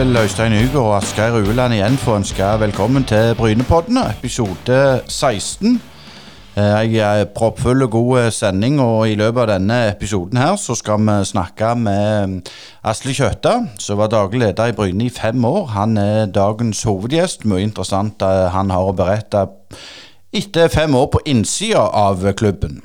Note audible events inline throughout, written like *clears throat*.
vil Øystein Nygaard og Asgeir Ueland igjen få ønske velkommen til Brynepoddene, episode 16. Eh, Jeg er proppfull og god sending, og i løpet av denne episoden her så skal vi snakke med Asle Kjøtta, som var daglig leder i Bryne i fem år. Han er dagens hovedgjest. Mye interessant eh, han har å berette etter fem år på innsida av klubben.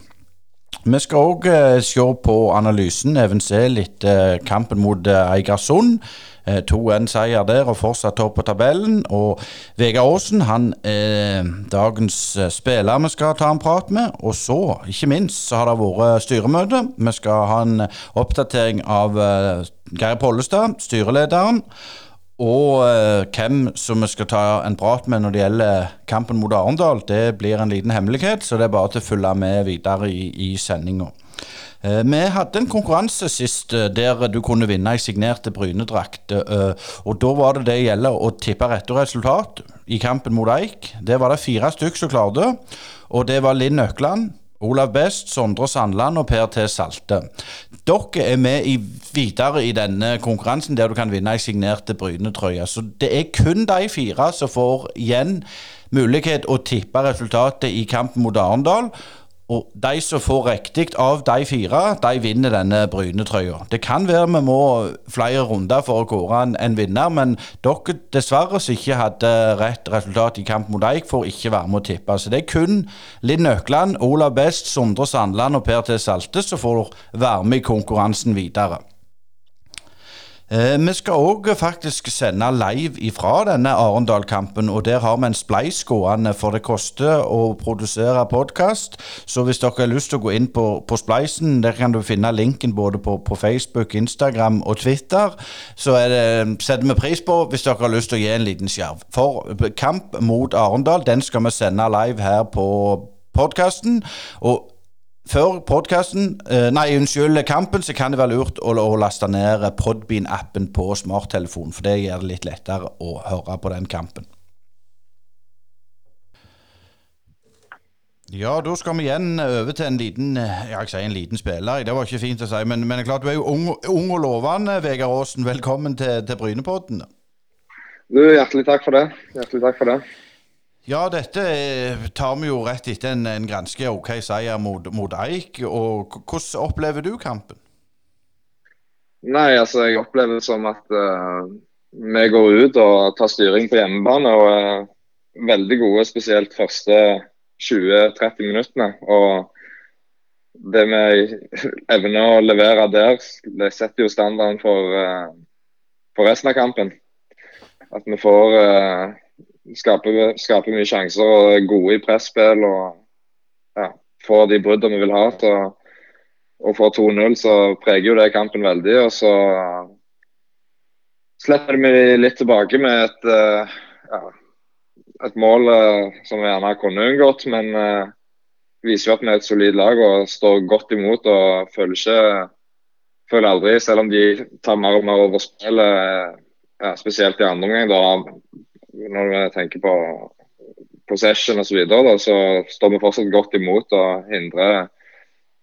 Vi skal òg se på analysen, eventuelt etter kampen mot eh, Eigersund. 2-1-seier der og fortsatt topp på tabellen. Og Vegard Aasen han er dagens eh, spiller vi skal ta en prat med. Og så, ikke minst, så har det vært styremøte. Vi skal ha en oppdatering av Geir Pollestad, styrelederen. Og eh, hvem som vi skal ta en prat med når det gjelder kampen mot Arendal, det blir en liten hemmelighet, så det er bare til å følge med videre i, i sendinga. Uh, vi hadde en konkurranse sist uh, der du kunne vinne ei signerte Brynedrakt. og Da var det det gjelder å tippe rette resultat i kampen mot Eik. Det var det fire stykk som klarte. Og det var Linn Økland, Olav Best, Sondre Sandland og Per T. Salte. Dere er med i, videre i denne konkurransen der du kan vinne ei signerte Bryne-trøye. Så det er kun de fire som får igjen mulighet å tippe resultatet i kampen mot Arendal. Og de som får riktig av de fire, de vinner denne Bryne-trøya. Det kan være vi må flere runder for å kåre en, en vinner, men dere dessverre som ikke hadde rett resultat i kamp mot Eik, får ikke være med å tippe. Så det er kun Linn Økland, Olav Best, Sondre Sandland og Per T. Salte som får være med i konkurransen videre. Eh, vi skal òg faktisk sende live ifra denne Arendal-kampen, og der har vi en spleis gående, for det koster å produsere podkast. Så hvis dere har lyst til å gå inn på, på spleisen, der kan du finne linken både på, på Facebook, Instagram og Twitter, så det, setter vi pris på hvis dere har lyst til å gi en liten skjerv. For kamp mot Arendal, den skal vi sende live her på podkasten. Og før podkasten, eh, nei, unnskyld, kampen, så kan det være lurt å, å laste ned Podbean-appen på smarttelefonen. For det gjør det litt lettere å høre på den kampen. Ja, da skal vi igjen over til en liten ja, jeg sier en liten spiller. Det var ikke fint å si, men, men klart du er jo ung, ung og lovende, Vegard Aasen. Velkommen til, til Brynepodden. Du, hjertelig takk for det. Hjertelig takk for det. Ja, dette tar vi jo rett etter en, en ganske OK seier mot Eik. og Hvordan opplever du kampen? Nei, altså Jeg opplever det som at uh, vi går ut og tar styring på hjemmebane. og er Veldig gode, spesielt første 20-30 minuttene. og det vi evner å levere der, det setter jo standarden for, uh, for resten av kampen. At vi får uh, skaper, skaper, mye sjanser og er gode i presspill og ja, får de bruddene vi vil ha. Så, og får 2-0, så preger jo det kampen veldig. Og så slipper vi litt tilbake med et, uh, ja, et mål uh, som vi gjerne kunne unngått. Men uh, viser jo at vi er et solid lag og står godt imot og føler ikke føler aldri, selv om de tar mer og mer over spillet, ja, spesielt i andre omgang, da når vi tenker på possession osv., så, videre, så står vi fortsatt godt imot og hindrer,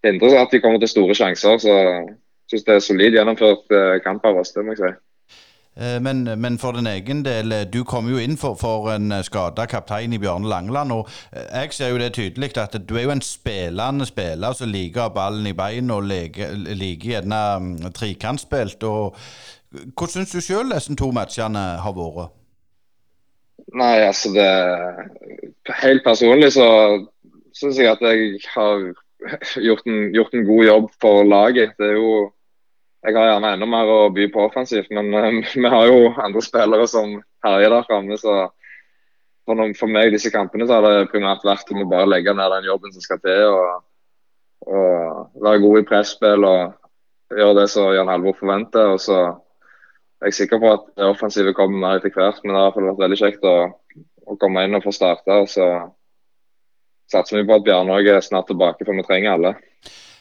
hindrer at de kommer til store sjanser. Så jeg syns det er solid gjennomført eh, kamp av oss, det må jeg si. Eh, men, men, for din egen del, eh, du kom jo inn for, for en skada kaptein i Bjørne Langeland. og Jeg ser jo det tydelig at du er jo en spillende spiller som liker ballen i beina og liker gjerne trikantspilt. trekantspilt. Hvordan syns du sjøl disse to matchene har vært? Nei, altså det Helt personlig så syns jeg at jeg har gjort en, gjort en, god jobb for laget. Det er jo Jeg har gjerne enda mer å by på offensivt, men um, vi har jo andre spillere som herjer der framme. Så for, noen, for, meg disse kampene så har det primært vært om å bare legge ned den jobben som skal til. Og, og være god i presspill og gjøre det som Jan Halvor forventer. og så jeg er sikker på at det offensive kommer mer etter hvert, men det har i hvert fall vært veldig kjekt å, å komme inn og få starte. Så satser vi på at Bjarne er snart tilbake, for vi trenger alle.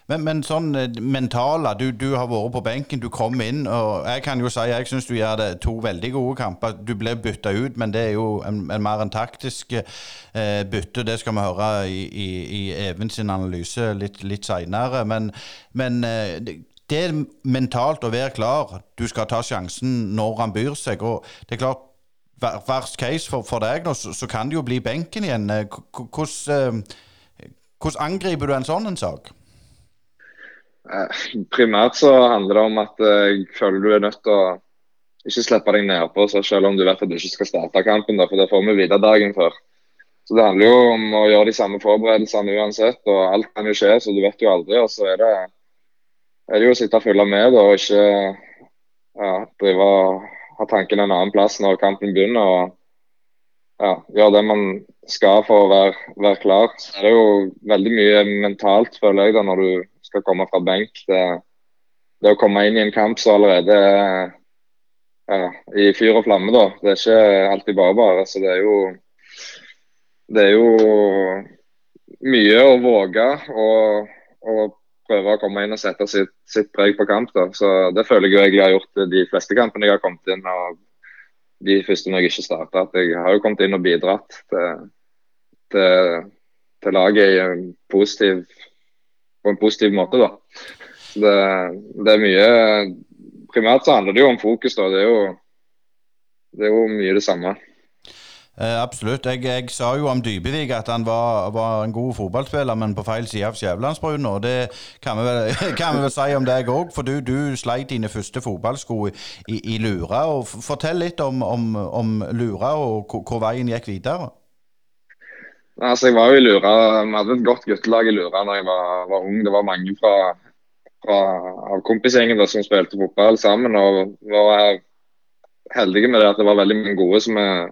Men, men sånn eh, mentale, du, du, har vært på benken, du kom inn. og Jeg kan jo si jeg syns du gjør det to veldig gode kamper. Du ble bytta ut, men det er jo en, en mer en taktisk eh, bytte. Det skal vi høre i, i, i Even sin analyse litt, litt seinere. Men, men eh, det mentalt å være klar, du skal ta sjansen når han byr seg. og det er klart, Verst case for, for deg nå, så, så, kan det jo bli benken igjen. Hvordan, hvordan angriper du en sånn en sak? Primært så handler det om at jeg føler du er nødt til å ikke slippe deg nedpå, selv om du vet at du ikke skal starte kampen. Da, for det får vi vite dagen før. Så Det handler jo om å gjøre de samme forberedelsene uansett. og Alt kan jo skje, så du vet jo aldri. og Så er det, er det jo å sitte og følge med og ikke ja, drive ha tanken en annen plass når kampen begynner. og ja, Gjøre det man skal for å være, være klar. Så er det jo veldig mye mentalt, føler jeg, da, når du skal komme fra benk. Det, det å komme inn i en kamp som allerede er ja, i fyr og flamme, da. Det er ikke alltid bare bare. Så det er jo Det er jo mye å våge og, og prøve å komme inn og sette sitt, sitt preg på kamp. da. Så Det føler jeg jeg har gjort de fleste kampene jeg har kommet inn. og De første når jeg ikke starta. Jeg har jo kommet inn og bidratt til, til, til laget en positiv, på en positiv måte. da. Det, det, er mye primært så handler det jo om fokus. da, Det er jo, det er jo mye det samme. Eh, absolutt. Jeg, jeg, sa jo om Dybevik at han var, var, en god fotballspiller, men på feil side av Skjævelandsbrua. Det kan vi, vel, *laughs* kan vi vel si om deg òg, for du, du sleit dine første fotballsko i, i Lura. og Fortell litt om, om, om Lura og hvor veien gikk videre. Altså, jeg var jo i Lura, Vi hadde et godt guttelag i Lura da jeg var, var ung. Det var mange fra fra, av kompisgjengen som spilte fotball sammen. og var heldige med det at det var veldig mange gode som er,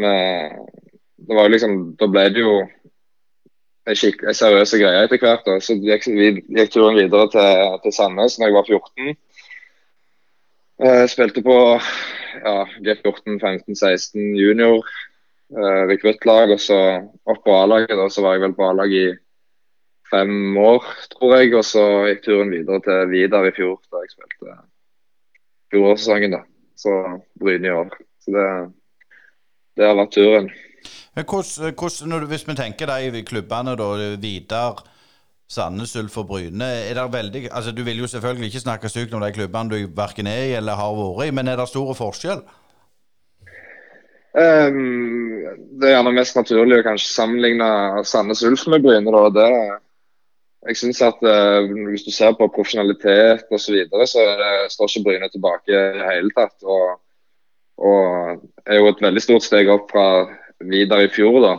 med, det var liksom, Da ble det jo en, skik, en seriøs greie etter hvert. Da. Så gikk, gikk turen videre til, til Sandnes da jeg var 14. Jeg spilte på ja, G14, 15, 16 junior, eh, rekruttlag. Og så opp på A-laget. Så var jeg vel på A-lag i fem år, tror jeg. Og så gikk turen videre til Vidar i fjor, da jeg spilte fjorårssesongen. Så Bryne i år. Så det, det har vært turen. Hvordan, hvordan, hvis vi tenker de klubbene, da, Vidar, Sandnes Ulf og Bryne. er det veldig, altså Du vil jo selvfølgelig ikke snakke stygt om de klubbene du verken er i eller har vært i, men er det store forskjell? Um, det er gjerne mest naturlig å kanskje sammenligne Sandnes Ulf med Bryne. da, det jeg synes at uh, Hvis du ser på profesjonalitet osv., så, videre, så det, står ikke Bryne tilbake i det hele tatt. Og, og er jo et veldig stort steg opp fra videre i fjor. da.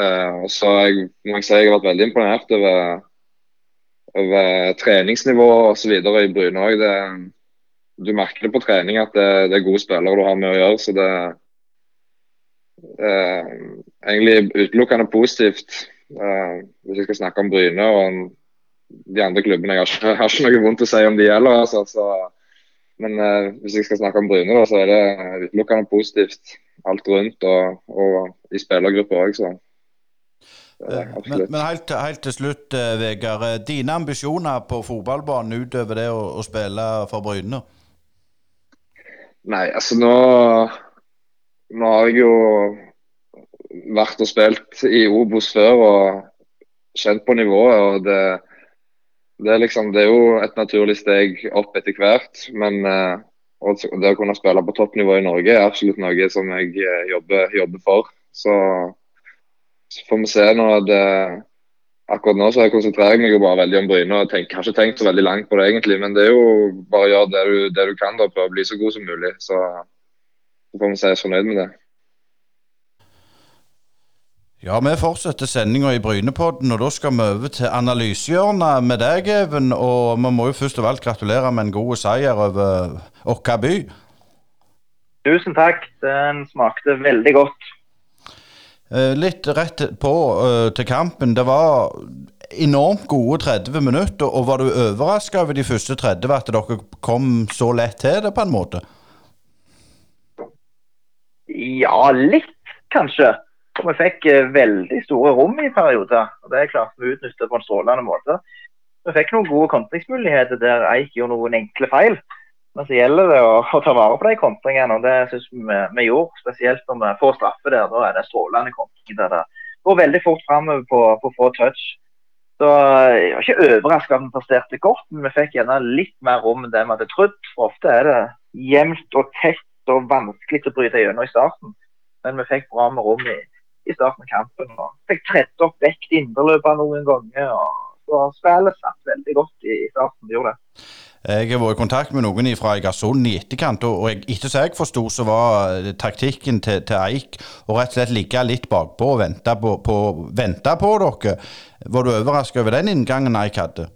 Uh, så jeg, må jeg si jeg har vært veldig imponert over, over treningsnivået osv. i Bryne òg. Du merker det på trening at det, det, er gode spillere du har med å gjøre. så det er egentlig utelukkende positivt. Uh, hvis jeg skal snakke om Bryne og de andre klubbene. Jeg har ikke, har ikke noe vondt å si om de heller. Altså, så, men eh, hvis jeg skal snakke om Bryne, da, så er det utelukkende positivt alt rundt. Og, og i spillergruppa òg, så. Eh, men, men helt, helt, til slutt, uh, Vegard. Dine ambisjoner på fotballbanen utover det å, å spille for Bryne? Nei, altså nå Nå har jeg jo vært og spilt i Obos før og kjent på nivået. og det det er, liksom, det er jo et naturlig steg opp etter hvert. Men uh, det å kunne spille på toppnivå i Norge er absolutt noe som jeg uh, jobber, jobber, for. Så, så, får vi se nå. Det, akkurat nå så konsentrerer jeg meg jo bare veldig om Bryne. og tenker, har ikke tenkt så veldig langt på det egentlig. Men det er jo bare å gjøre det du, det du kan da, prøve å bli så god som mulig. Så, så får vi si oss fornøyd med det. Ja, vi fortsetter sendinga i Brynepodden, og da skal vi over til analysehjørnet med deg, Even. Og vi må jo først og fremst gratulere med en god seier over Okka by. Tusen takk. Den smakte veldig godt. Eh, litt rett på uh, til kampen. Det var enormt gode 30 minutter. Og var du overraska over de første 30 at dere kom så lett til det, på en måte? Ja, litt, kanskje. Og vi fikk eh, veldig store rom i perioder. og Det klarte vi å utnytte på en strålende måte. Vi fikk noen gode kontringsmuligheter der Eik gjorde noen enkle feil. Men så gjelder det å, å ta vare på de kontringene, og det syns vi vi gjorde. Spesielt når vi får straffe der. Da er det strålende kontring der det går veldig fort framover på, på få touch. Så Jeg var ikke overraska at vi presterte godt, men vi fikk gjerne litt mer rom enn det vi hadde trodd. For ofte er det jevnt og tett og vanskelig å bryte gjennom i starten. Men vi fikk bra med rom i, i starten av kampen. og Fikk tredd opp vekt i indreløpet noen ganger. og så Spillet satt veldig godt i, starten. det gjorde det. Jeg har vært i kontakt med noen fra Egersund i etterkant, og etter som jeg forsto, så var eh, taktikken til, til, Eik å rett og slett ligge litt bakpå og vente på, på, vente på dere. Var du overrasket over den inngangen Eik hadde?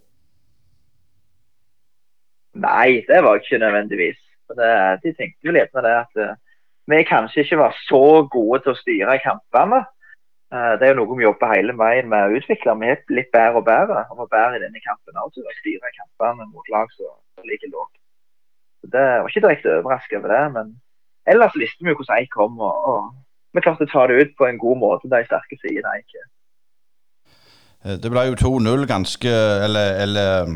Nei, det var ikke nødvendigvis. Det, de tenkte vel gjerne det at uh, vi kanskje ikke var så gode til å styre kampene. Uh, det er jo noe vi jobber hele veien med å utvikle. Vi er litt bedre og bedre. Og var bedre i denne kampen også, å styre kampene mot lag som ligger lågt. Det var ikke direkte overrasket over det, men ellers visste vi jo hvordan Eik kom. og, og vi klarte å ta det ut på en god måte, de sterke sidene Eik ikke. Det ble jo 2-0 ganske Eller, eller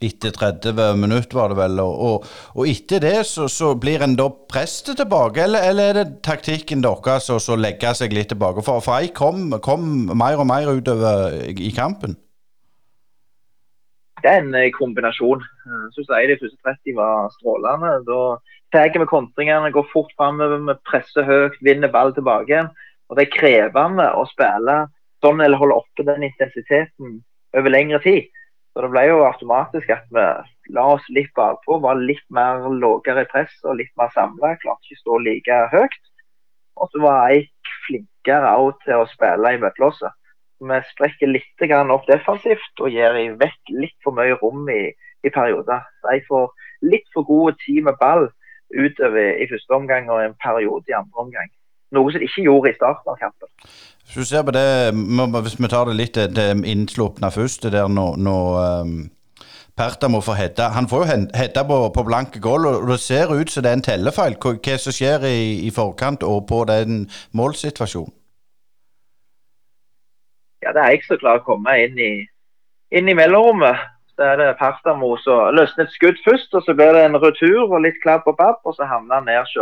etter 30 minutter, var det vel. Og, og, etter det så, så blir en da presset tilbake, eller, eller, er det taktikken deres som legger seg litt tilbake? For, for jeg kom, kom, mer og mer utover i kampen. Det er en eh, kombinasjon. Jeg synes jeg de første 30 var strålende. Da tar vi kontringene, går fort framover, vi presser høyt, vinner ball tilbake. Og Det er krevende å spille sånn eller holde oppe den intensiteten over lengre tid. Så det ble jo automatisk at vi la oss litt bakpå, var litt mer lavere i press og litt mer samla. Klarte ikke stå like høyt. Og så var Eik flinkere òg til å spille i møtelåset. Vi sprekker litt opp defensivt og gir vekk litt for mye rom i, i perioder. Jeg får litt for god tid med ball utover i første omgang og en periode i andre omgang. Noe som de ikke gjorde i starten av kampen. Hvis du ser på det, hvis vi tar det litt det innslupne først, det der når, når um, Perta må få hedda. Han får jo hedda på, på blanke gulv, og det ser ut som det er en tellefeil. Hva, som skjer i, i, forkant og på den målsituasjonen? Ja, det er jeg som klarer å komme inn i, inn i mellomrommet. Så er det Partamo som løsner et skudd først, og så blir det en retur og litt klabb og babb, og så havner han ned hos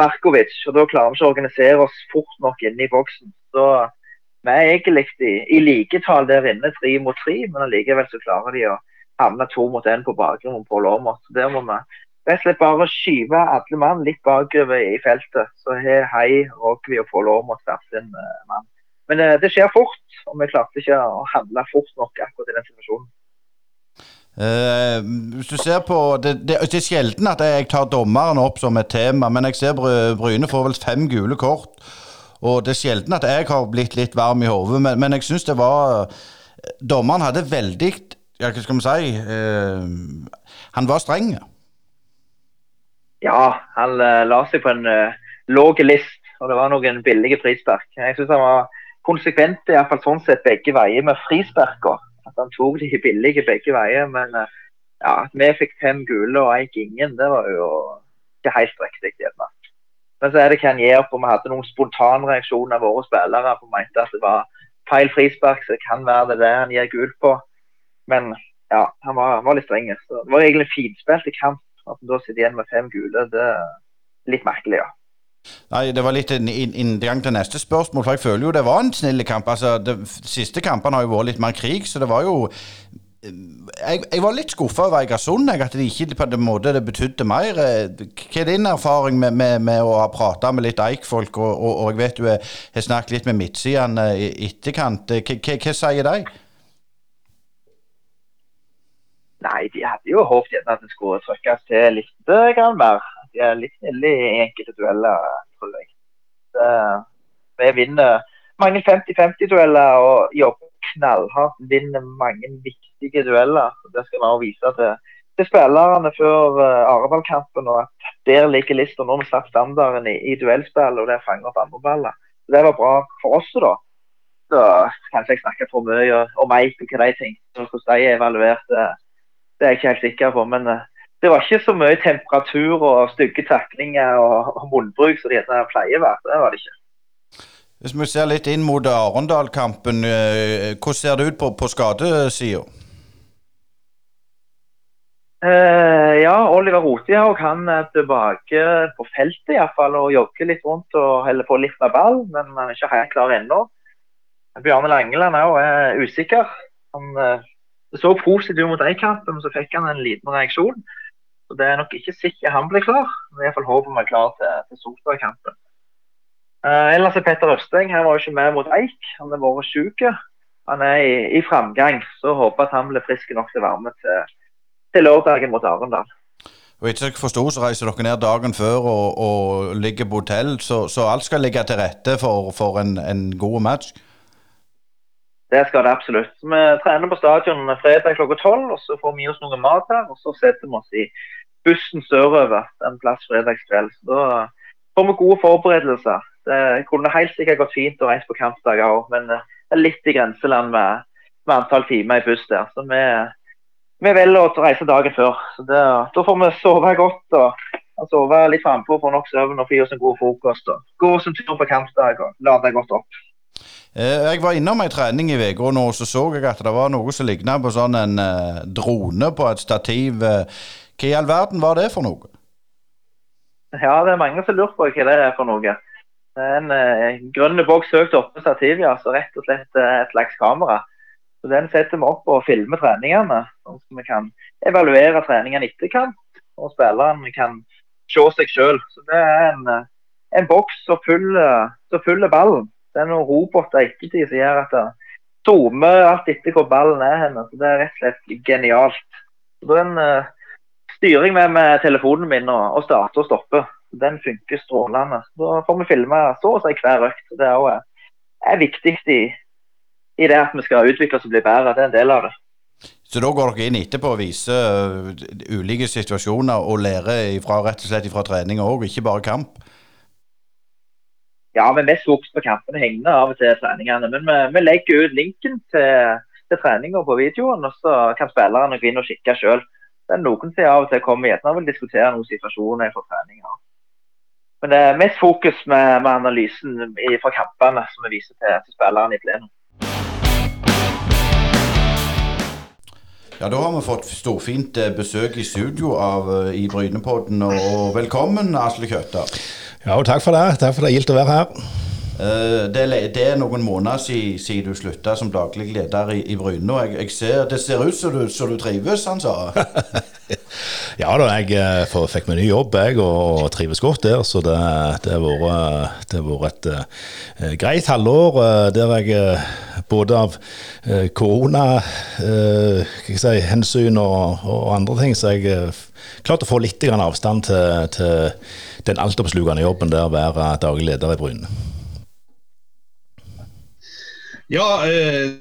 Markovic. Og da klarer vi ikke å organisere oss fort nok inne i boksen. Så vi er egentlig i, i liketall der inne, tre mot tre, men allikevel så klarer de å havne to mot én på bakgrunn på Låmot. Så der må vi rett og slett bare skyve alle mann litt bakover i feltet. Så har Hei, Rogvi og Pål Aamodt hver sin uh, mann. Men uh, det skjer fort, og vi klarte ikke å handle fort nok akkurat i den situasjonen. Uh, hvis du ser på det, det, det, er sjelden at jeg tar dommeren opp som et tema, men jeg ser Bryne får vel fem gule kort. Og det er sjelden at jeg har blitt litt varm i hodet, men, men, jeg syns det var Dommeren hadde veldig ja, Hva skal vi si uh, Han var streng. Ja, han uh, la seg på en låg list, og det var noen billige frispark. Jeg syns han var konsekvent, iallfall sånn sett, begge veier med frisparker at han tok de billige begge veier. Men eh, ja, at vi fikk fem gule og Eik ingen, det var jo ikke helt riktig. Men så er det hva han gir på. Vi hadde noen spontanreaksjoner av våre spillere. Vi mente at det var feil frispark, så det kan være det der han gir gult på. Men ja, han var, var litt streng. Så det var egentlig finspilt i kamp. At han da sitter igjen med fem gule, det er litt merkelig, ja. Nei, Det var litt inngang til neste spørsmål, for jeg føler jo det var en snill kamp. altså, De siste kampene har jo vært litt mer krig, så det var jo Jeg, jeg var litt skuffa over Egersund, at de ikke på en måte det betydde mer. Hva er din erfaring med, med, med å ha prata med litt Eik-folk, og, og, og, jeg vet du har snakket litt med midtsidene i etterkant. Hva, sier de? Nei, de hadde jo håpet at det skulle trykkes til litt mer de er litt snille i enkelte dueller, tror jeg. Så, vi vinner mange 50-50-dueller og jobber knallhardt. Vinner mange viktige dueller. Det skal vi også vise til, til spillerne før uh, Areballkampen. og at Der ligger lista nå vi satt standarden i, i duellspill og det fanger opp andre baller. Det var bra for oss. da. Så kanskje jeg snakker for mye om Eik og hva de tenker. Hvordan de er evaluert, det, det er jeg ikke helt sikker på. men uh, det var ikke så mye temperatur og stygge taklinger og, og munnbruk som det gjerne pleier å være. Det var det ikke. Hvis vi ser litt inn mot Arendal-kampen, eh, hvordan ser det ut på, på skadesida? Uh, ja, Oliver Rotehaug han er tilbake på feltet i hvert fall, og jogger litt rundt og holder på litt med ball, men han er ikke helt klar ennå. Bjarne Langeland er, er usikker. Han eh, så positivt ut mot men så fikk han en liten reaksjon. Så Det er nok ikke sikkert han blir klar. Men iallfall håper vi er klar til, til Solstad-kampen. Uh, ellers er Petter Østeng han var jo ikke med mot Eik. Han har vært syk. Han er i, i, framgang. Så håper at han blir frisk nok til å være med til, til lørdagen mot Arendal. Og Etter jeg forsto, så reiser dere ned dagen før og, og ligger på hotell, så, så, alt skal ligge til rette for, for en, en god match? Det skal det absolutt. Vi trener på stadion fredag klokka tolv, og så får vi oss noe mat her. Og så setter vi oss i bussen sørover en plass fredagskveld. Da får vi gode forberedelser. Det kunne helt sikkert gått fint å reise på kampdager òg, men det er litt i grenseland med, med antall timer i buss der. Så vi, vi velger å reise dagen før. Så det, Da får vi sove godt og, sove litt frampå, få nok søvn og få oss en god frokost. og Gå oss en tur på kampdag og lade godt opp. Eh, jeg var innom ei trening i uka og så så jeg at det var noe som ligna på sånn en uh, drone på et stativ. Eh, hva i all verden var det for noe? Ja, det er mange som lurer på hva det er for noe. Det er en eh, grønn boks høyt oppe stativ, ja, så rett og slett eh, et slags kamera. Så Den setter vi opp og filmer treningene, sånn at vi kan evaluere treningene etterkant. Og spilleren kan se seg sjøl. Det er en, en boks som fyller ballen. Det er noen roboter ettertid som gjør at det zoomer alt etter hvor ballen er Henne. Så det er rett og slett genialt. Så det er en uh, styring med, med, telefonen min og, og starte og stoppe. Den funker strålende. Da får vi filme så å si hver økt. Det er, også, er viktig i, i, det at vi skal utvikle oss og bli bedre. Det er en del av det. Så da går dere inn etterpå og viser uh, ulike situasjoner og lærer ifra, rett og slett fra trening òg, ikke bare kamp? Ja, vi er mest fokus på kampene hengende av og til treningene. Men vi, vi legger ut linken til, til treninga på videoen, og så kan spillerne gå inn og kikke sjøl. Det er noen som av og til kommer gjerne og vil diskutere noen situasjoner fra treninga. Men det er mest fokus med, med analysen fra kampene som vi viser til, til spillerne i plenum. Ja, Da har vi fått storfint eh, besøk i studio av eh, i Brynepodden. Og velkommen, Asle Kjøtta. Ja, og takk for det. Takk for det er gildt å være her. Uh, det, er noen måneder siden, du slutta som daglig leder i, i Bryne. og jeg, jeg ser, Det ser ut som du, som du trives, han sa. *laughs* ja da, jeg eh, fikk meg ny jobb jeg, og, trives godt der. Så det, det har vært, et greit halvår der jeg både av koronahensyn og, og, andre ting, så jeg klarte å få litt avstand til, til den altoppslukende jobben der å være daglig leder i Bryne. Ja, eh,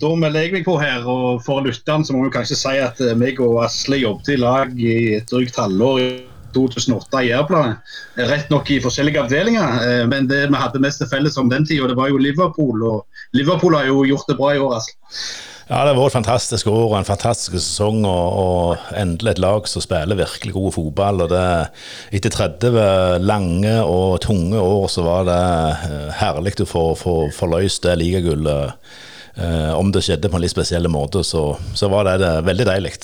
da melder jeg meg på her. og For lytteren så må vi kanskje si at eh, meg og Asle jobbet i lag i et drygt halvår i 2008 i Jærplanet. Rett nok i forskjellige avdelinger, eh, men det vi hadde mest til felles om den tida, det var jo Liverpool. Og Liverpool har jo gjort det bra i år, Asle. Ja, Det har vært et fantastisk år og en fantastisk sesong. Og, og, endelig et lag som spiller virkelig god fotball. og det, Etter 30 lange og tunge år så var det eh, herlig å få, få, få det ligagullet. Eh, om det skjedde på en litt spesiell måte, så, så var det, det veldig deilig.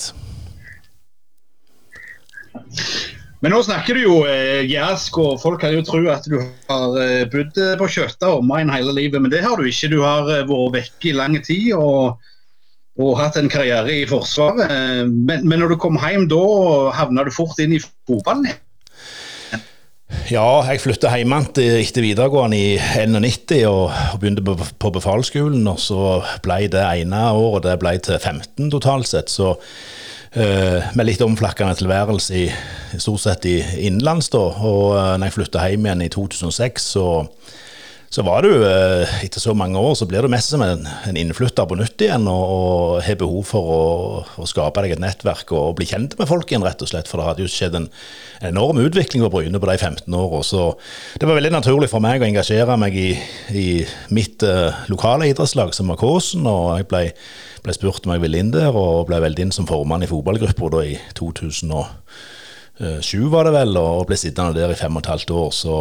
Men nå snakker du jo eh, jærsk, og folk kan jo tro at du har eh, bodd på Kjøtta Main hele livet, men det har du ikke. Du har eh, vært vekke i lang tid. og og hatt en karriere i Forsvaret. Men, men når du kom hjem da, havna du fort inn i fotballen? Ja, jeg flytta hjem etter videregående i 91 og, begynte på, på befalsskolen. Og så ble det ene året det ble til 15 totalt sett. Så uh, med litt omflakkende tilværelse i, stort sett i innenlands, da. Og uh, når jeg flytta hjem igjen i 2006, så så var du, eh, etter så mange år, så blir du mest som en, en innflytter på nytt igjen, og, og har behov for å, å, skape deg et nettverk og, bli kjent med folk igjen, rett og slett. For det hadde jo skjedd en enorm utvikling på Bryne på de 15 åra. Så det var veldig naturlig for meg å engasjere meg i, i mitt uh, lokale idrettslag, som var Kåsen, og jeg ble, ble, spurt om jeg ville inn der, og ble veldig inn som formann i fotballgruppa i 2000. Eh, sju, var det vel, og ble sittende der i fem og et halvt år. Så,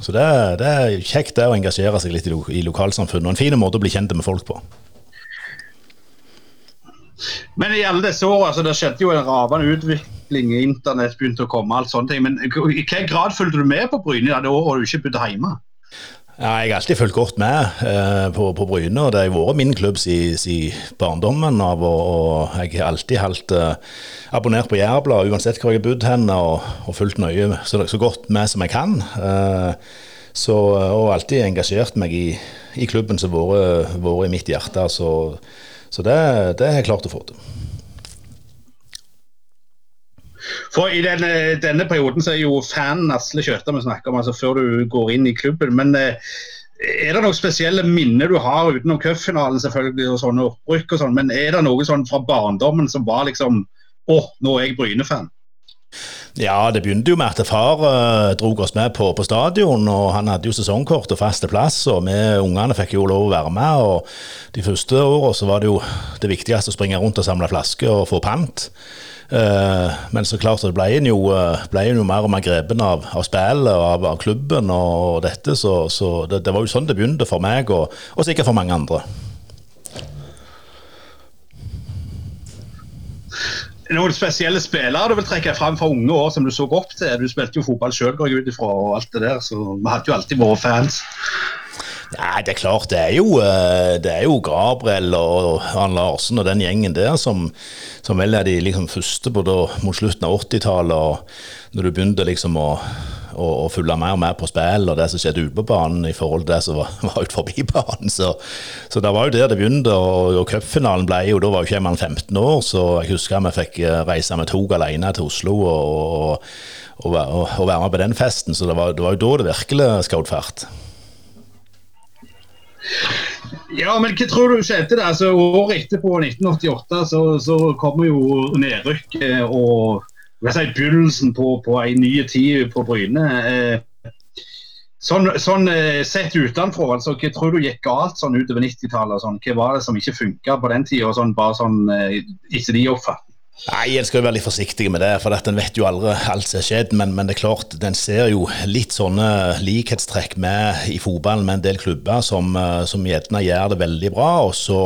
så det, det, er kjekt det å engasjere seg litt i, i lokalsamfunnet, og en fin måte å bli kjent med folk på. Men i alle disse årene, altså, det skjedde jo en ravende utvikling. Internett begynte å komme, alt sånne ting. Men i hvilken grad fulgte du med på Bryne det året du ikke bodde hjemme? Ja, jeg har alltid fulgt godt med eh, på, på Bryne, og det har vært min klubb siden barndommen av. Og, og, jeg har alltid holdt eh, abonnert på Jærbladet uansett hvor jeg har bodd hen, og, og fulgt nøye så, så, godt med som jeg kan. Eh, så, og alltid engasjert meg i, i klubben som har vært i mitt hjerte. Så, så det, det har jeg klart å få til. For I denne, denne, perioden så er jo fanen Asle Kjøta vi snakker om, altså før du går inn i klubben. Men eh, er det noen spesielle minner du har utenom cupfinalen selvfølgelig, og sånne opprykk og sånn, men er det noe sånn fra barndommen som var liksom Å, nå er jeg Bryne-fan? Ja, det begynte jo med at far uh, dro oss med på, på, stadion. og Han hadde jo sesongkort og faste plass, og vi ungene fikk jo lov å være med. og De første åra var det jo det viktigste å springe rundt og samle flasker og få pant. Uh, men så klart så ble en jo, uh, ble en jo mer og mer grepen av, av spillet og av, av, klubben og, dette, så, så det, det, var jo sånn det begynte for meg, og, og sikkert for mange andre. Noen spesielle spillere du vil trekke fram fra unge år som du så opp til? Du spilte jo fotball sjøl, går jeg ut ifra, og alt det der, så vi hadde jo alltid våre fans. Nei, det er klart. Det er jo, eh, det er jo Gabriel og Arne Larsen og den gjengen der som, som vel er de liksom første på da, mot slutten av 80-tallet. Når du begynte liksom å, å, å, følge mer og mer på spill og det som skjedde ute på banen i forhold til det som var, *laughs* var ut forbi banen. Så, så det var jo der det begynte. Og, og cupfinalen ble jo Da var jo jeg 15 år, så jeg husker vi fikk eh, reise med tog alene til Oslo. og, og, og være med på den festen, så det var, det var jo da det virkelig skjøt fart. Ja, men hva tror du skjedde der? Altså, året etterpå, 1988, så, så kommer jo nedrykket og si, begynnelsen på, på en ny tid på Bryne. Eh, sånn, sånn eh, Sett utenfra, altså, hva tror du gikk galt sånn utover 90-tallet? Sånn? Hva var det som ikke funka på den tida, sånn, bare sånn eh, etter de oppfatning? Nei, En skal jo være litt forsiktig med det, for en vet jo aldri alt som har skjedd. Men, men, det er klart, den ser jo litt sånne likhetstrekk med i fotballen med en del klubber som, eh, som gjerne gjør det veldig bra, og så,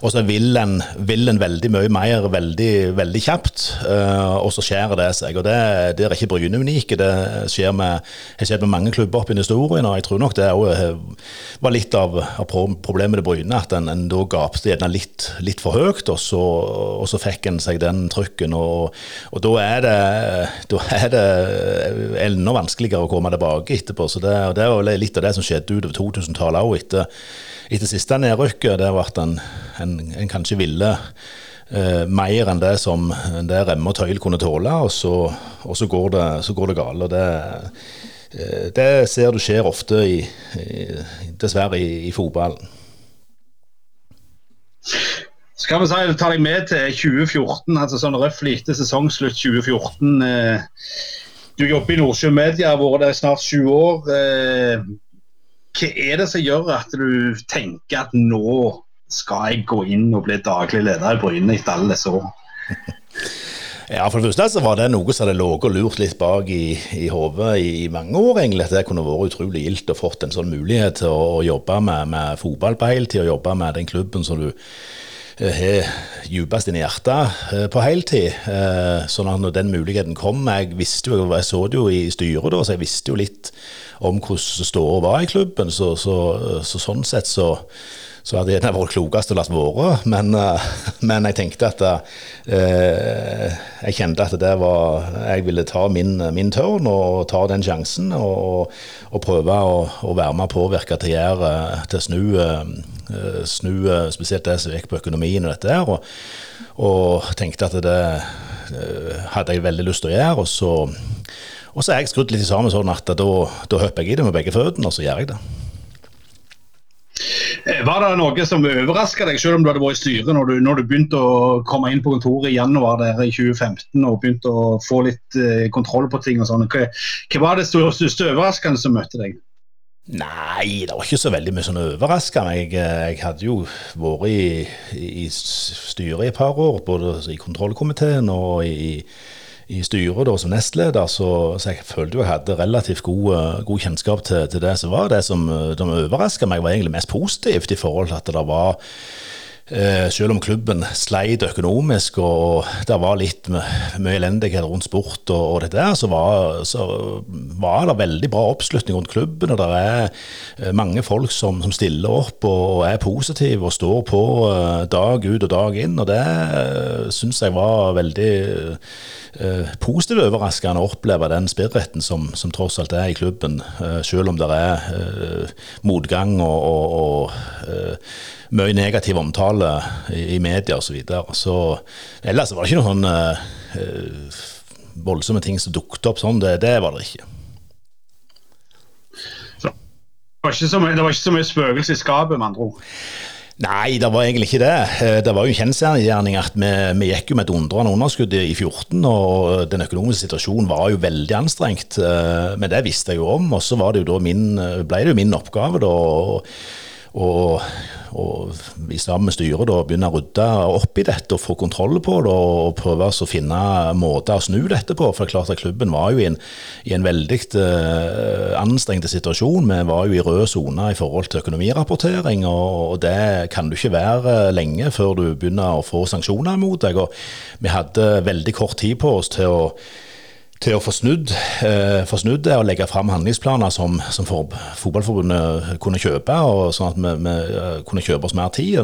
og så vil, en, vil, en, veldig mye mer veldig, veldig kjapt, uh, og så skjærer det seg. og Det, det er ikke Bryne unike. Det skjer med, har skjedd med mange klubber opp i historien, og jeg tror nok det var litt av, av problemet til Bryne, at en, en da gapte gjerne litt, litt for høyt, og så, og så fikk en seg den trykken. Og, og da, er det, da er det enda vanskeligere å komme tilbake etterpå. så Det, det er litt av det som skjedde utover 2000-tallet òg, etter, etter siste nedrykket. Har vært en, en, en kanskje ville eh, mer enn det som det Remme og Tøyl kunne tåle, og så, og så, går, det, det galt. og det eh, det ser du skjer ofte, i, i, dessverre, i, i fotballen. Skal vi si, ta deg med til 2014, altså sånn røftlig etter sesongslutt 2014. Eh, du jobber i Nordsjø Media, har vært der snart sju år. Eh, hva er det som gjør at du tenker at nå skal jeg gå inn og bli daglig leder i Bryne etter alle disse årene? *laughs* Ja, For det første så var det noe som hadde ligget og lurt litt bak i, i hodet i, i, mange år. egentlig, at Det kunne vært utrolig gildt å fått en sånn mulighet til å, å jobbe med, med fotball på heltid, og jobbe med den klubben som du har djupest inni hjertet eh, på heltid. Eh, sånn at når den muligheten kom Jeg visste jo, jeg så det jo i styret da, så jeg visste jo litt om hvordan ståa var i klubben. Så, så, så sånn sett så så hadde det vært klokest å la være. Men, eh, *laughs* men, jeg tenkte at eh, Jeg kjente at det var Jeg ville ta min, min tørn og ta den sjansen. Og, og prøve å, å, være med og påvirke til, gjøre, til snu, eh, snu spesielt det som gikk på økonomien og dette her. Og, og tenkte at det eh, hadde jeg veldig lyst til å gjøre. Og så, og så er jeg skrudd litt sammen sånn at da, da hopper jeg i det med begge føttene, og så gjør jeg det. Eh, var det noe som overraska deg, selv om du hadde vært i styret, når du, når du, begynte å komme inn på kontoret i januar der i 2015 og begynte å få litt eh, kontroll på ting og sånn? Hva, hva, var det største overraskende som møtte deg? Nei, det var ikke så veldig mye som overraska meg. Jeg hadde jo vært i, i styret i et par år, både i kontrollkomiteen og i i styret da, som nestleder, så, så, jeg følte jo jeg hadde relativt god, eh, god kjennskap til, til, det som var. Det som, de overraska meg, var egentlig mest positivt i forhold til at det var Eh, selv om klubben sleit økonomisk og det var litt mye elendighet rundt sport og, og det der, så var, så var, det veldig bra oppslutning rundt klubben. Og det er eh, mange folk som, som stiller opp og, er positive og står på eh, dag ut og dag inn. Og det syns jeg var veldig uh, positivt overraskende å oppleve den spiriten som, som, tross alt er i klubben, uh, selv om det er eh, motgang og, og mye negativ omtale i, i media osv. Så, videre. så ellers var det ikke noen uh, voldsomme ting som dukket opp sånn. Det, det var det ikke. Så, det, var ikke så mye, det var ikke så mye spøkelse i skapet, med andre ord? Nei, det var egentlig ikke det. Eh, det var jo en kjensgjerning at vi, vi, gikk jo med et undrende underskudd i 14, og den økonomiske situasjonen var jo veldig anstrengt. Eh, men det visste jeg jo om, og så ble det jo min oppgave da og, og vi sammen med styret da begynner å rydde opp i dette og få kontroll på det og prøve å finne måter å snu dette på. For klart at klubben var jo i en, i en veldig uh, anstrengt situasjon. Vi var jo i rød sone i forhold til økonomirapportering, og, og, det kan du ikke være lenge før du begynner å få sanksjoner mot deg. Og vi hadde veldig kort tid på oss til å til å få snudd, eh, få snudd det og legge fram handlingsplaner som, som for, Fotballforbundet kunne kjøpe, og sånn at vi, vi eh, kunne kjøpe oss mer tid.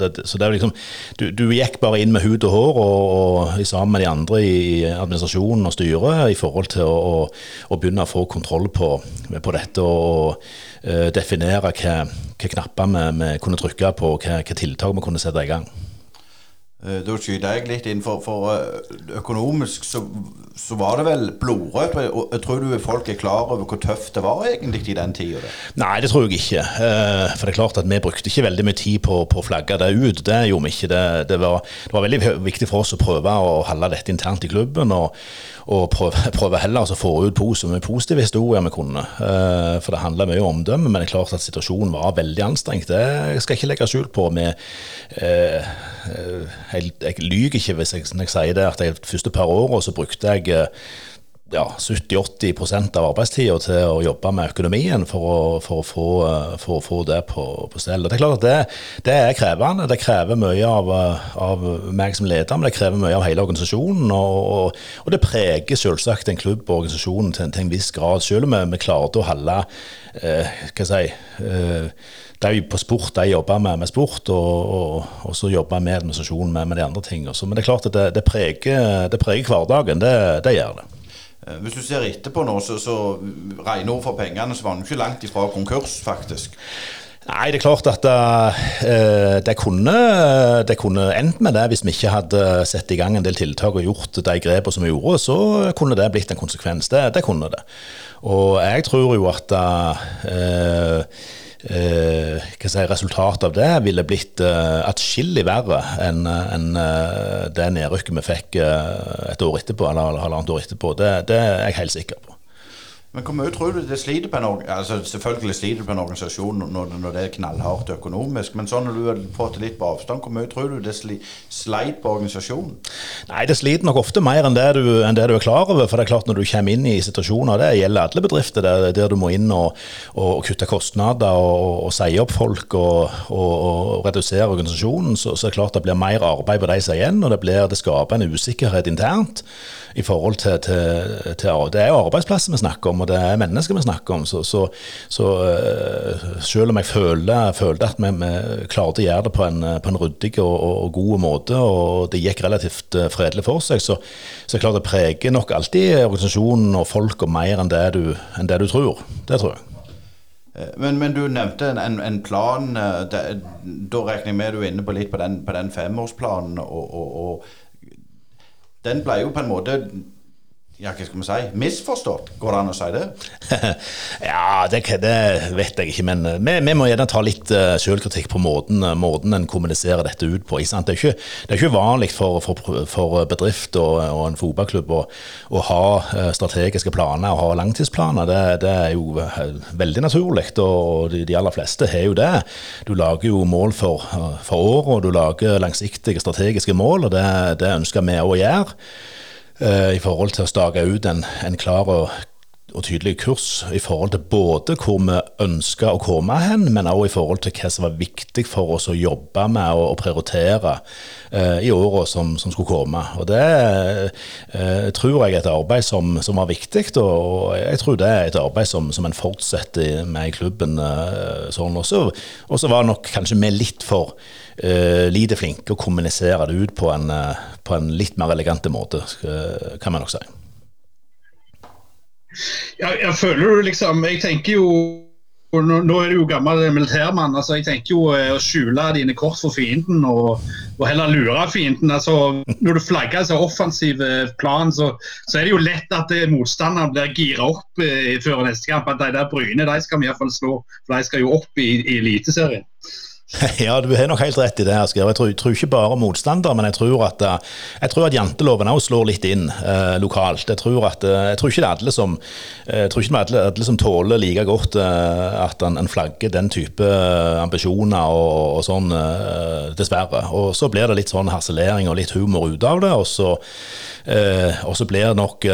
Det, så det er liksom, du, du, gikk bare inn med hud og hår og, og sammen med de andre i administrasjonen og styret i forhold til å, å, å begynne å få kontroll på, på dette og uh, definere hva knapper vi, vi, kunne trykke på, hva tiltak vi kunne sette i gang. Eh, da skyter jeg litt inn, for, for eh, økonomisk så, så, var det vel blodrødt. Tror du folk er klar over hvor tøft det var egentlig i den tida? Nei, det tror jeg ikke. Eh, for det er klart at vi brukte ikke veldig mye tid på, på å flagge det ut. Det gjorde vi ikke. Det, det, var, det, var, veldig viktig for oss å prøve å holde dette internt i klubben. og og prøve, *laughs* prøve heller å få ut så mye positive historier vi kunne. For det handler mye om omdømme, men det er klart at situasjonen var veldig anstrengt. Det skal jeg ikke legge skjul på. med eh, jeg, jeg lyver ikke hvis jeg, jeg, sier det, at de første par årene så brukte jeg eh, ja, 70-80 av arbeidstida til å jobbe med økonomien for å, for å, få, eh, for å få, det på, på stell. Det er klart at det, det, er krevende. Det krever mye av, av, meg som leder, men det krever mye av hele organisasjonen. Og, og, det preger selvsagt en klubb og organisasjonen til, til, en viss grad, selv om vi, vi klarte å holde eh, hva jeg si, eh, de på sport de jobber med, med sport, og, og, og, så jobber jeg med administrasjon med, med, de andre tingene. Men det er klart at det, det, preger, det preger, hverdagen. Det, det, gjør det. Eh, hvis du ser etterpå nå, så, så regner for pengene, så var han ikke langt ifra konkurs, faktisk. Nei, det er klart at uh, det, kunne, det kunne endt med det hvis vi ikke hadde satt i gang en del tiltak og gjort de grepene som vi gjorde. Så kunne det blitt en konsekvens. Det, det kunne det. Og jeg tror jo at uh, eh, si, resultatet av det ville blitt eh, atskillig verre enn en, eh, det nedrykket vi fikk eh, et år etterpå, eller halvannet år etterpå. Det, det er jeg helt sikker på. Men hvor mye tror du det sliter på en altså Selvfølgelig sliter på en organisasjon når, når, det er knallhardt økonomisk, men sånn når du har fått litt på avstand, hvor mye tror du det sliter på organisasjonen? Nei, det sliter nok ofte mer enn det, du, enn det, du, er klar over. For det er klart når du kommer inn i situasjoner, det gjelder alle bedrifter, der, der du må inn og, og, og kutte kostnader og, og, si opp folk og, redusere organisasjonen, så, så, er det klart det blir mer arbeid på de som er igjen, og det, blir, det skaper en usikkerhet internt i forhold til, til, til, Det er jo arbeidsplasser vi snakker om, og det er mennesker vi snakker om. Så, så, så uh, selv om jeg føler, følte at vi, vi, klarte å gjøre det på en, på en ryddig og, og, god måte, og det gikk relativt uh, fredelig for seg, så, så er det klart det preger nok alltid organisasjonen og folk og mer enn det du, enn det du tror. Det tror jeg. Eh, men, men, du nevnte en, en plan. Da, da regner jeg med du er inne på litt på den, på den femårsplanen. og, og, og den ble jo på en måte ja, hva skal vi si, misforstått? Går det an å si det? *laughs* ja, det, det, vet jeg ikke, men vi, vi må gjerne ta litt uh, selvkritikk på måten, uh, måten en kommuniserer dette ut på. Det er, ikke, det ikke vanlig for, for, for bedrift og, og, en fotballklubb å, å ha strategiske planer og ha langtidsplaner. Det, det er jo veldig naturlig, og de, de, aller fleste har jo det. Du lager jo mål for, for året, og du lager langsiktige strategiske mål, og det, det ønsker vi å gjøre. Eh, i forhold til å stake ut en, en klar og og tydelig kurs i forhold til både hvor vi ønska å komme hen, men også i forhold til hva som var viktig for oss å jobbe med og, prioritere eh, i åra som, som, skulle komme. Og Det eh, tror jeg er et arbeid som, som var viktig, og jeg tror det er et arbeid som, som en fortsetter med i klubben. Eh, sånn også. Og så var nok kanskje vi litt for lite flinke å kommunisere det ut på en, eh, på en litt mer elegante måte, kan man nok si. Ja, jeg føler jo liksom Jeg tenker jo nå, nå er du jo gammel militærmann. altså Jeg tenker jo eh, å skjule dine kort for fienden og, og heller lure fienden. altså Når du flagger så offensiv plan, så, så, er det jo lett at motstanderen blir gira opp eh, før neste kamp. At de der Bryne de skal vi iallfall slå, for de skal jo opp i, i Eliteserien. *laughs* Ja, du har nok helt rett i det. Asger. Jeg tror, jeg tror ikke bare motstander, men jeg tror at, eh, jeg tror at janteloven òg slår litt inn eh, lokalt. Jeg tror, at, eh, jeg tror ikke det er alle som, det er alle som tåler like godt eh, at en, en, flagger den type ambisjoner og, og sånn, eh, dessverre. Og så blir det litt sånn harselering og litt humor ut av det, og så, eh, og så blir nok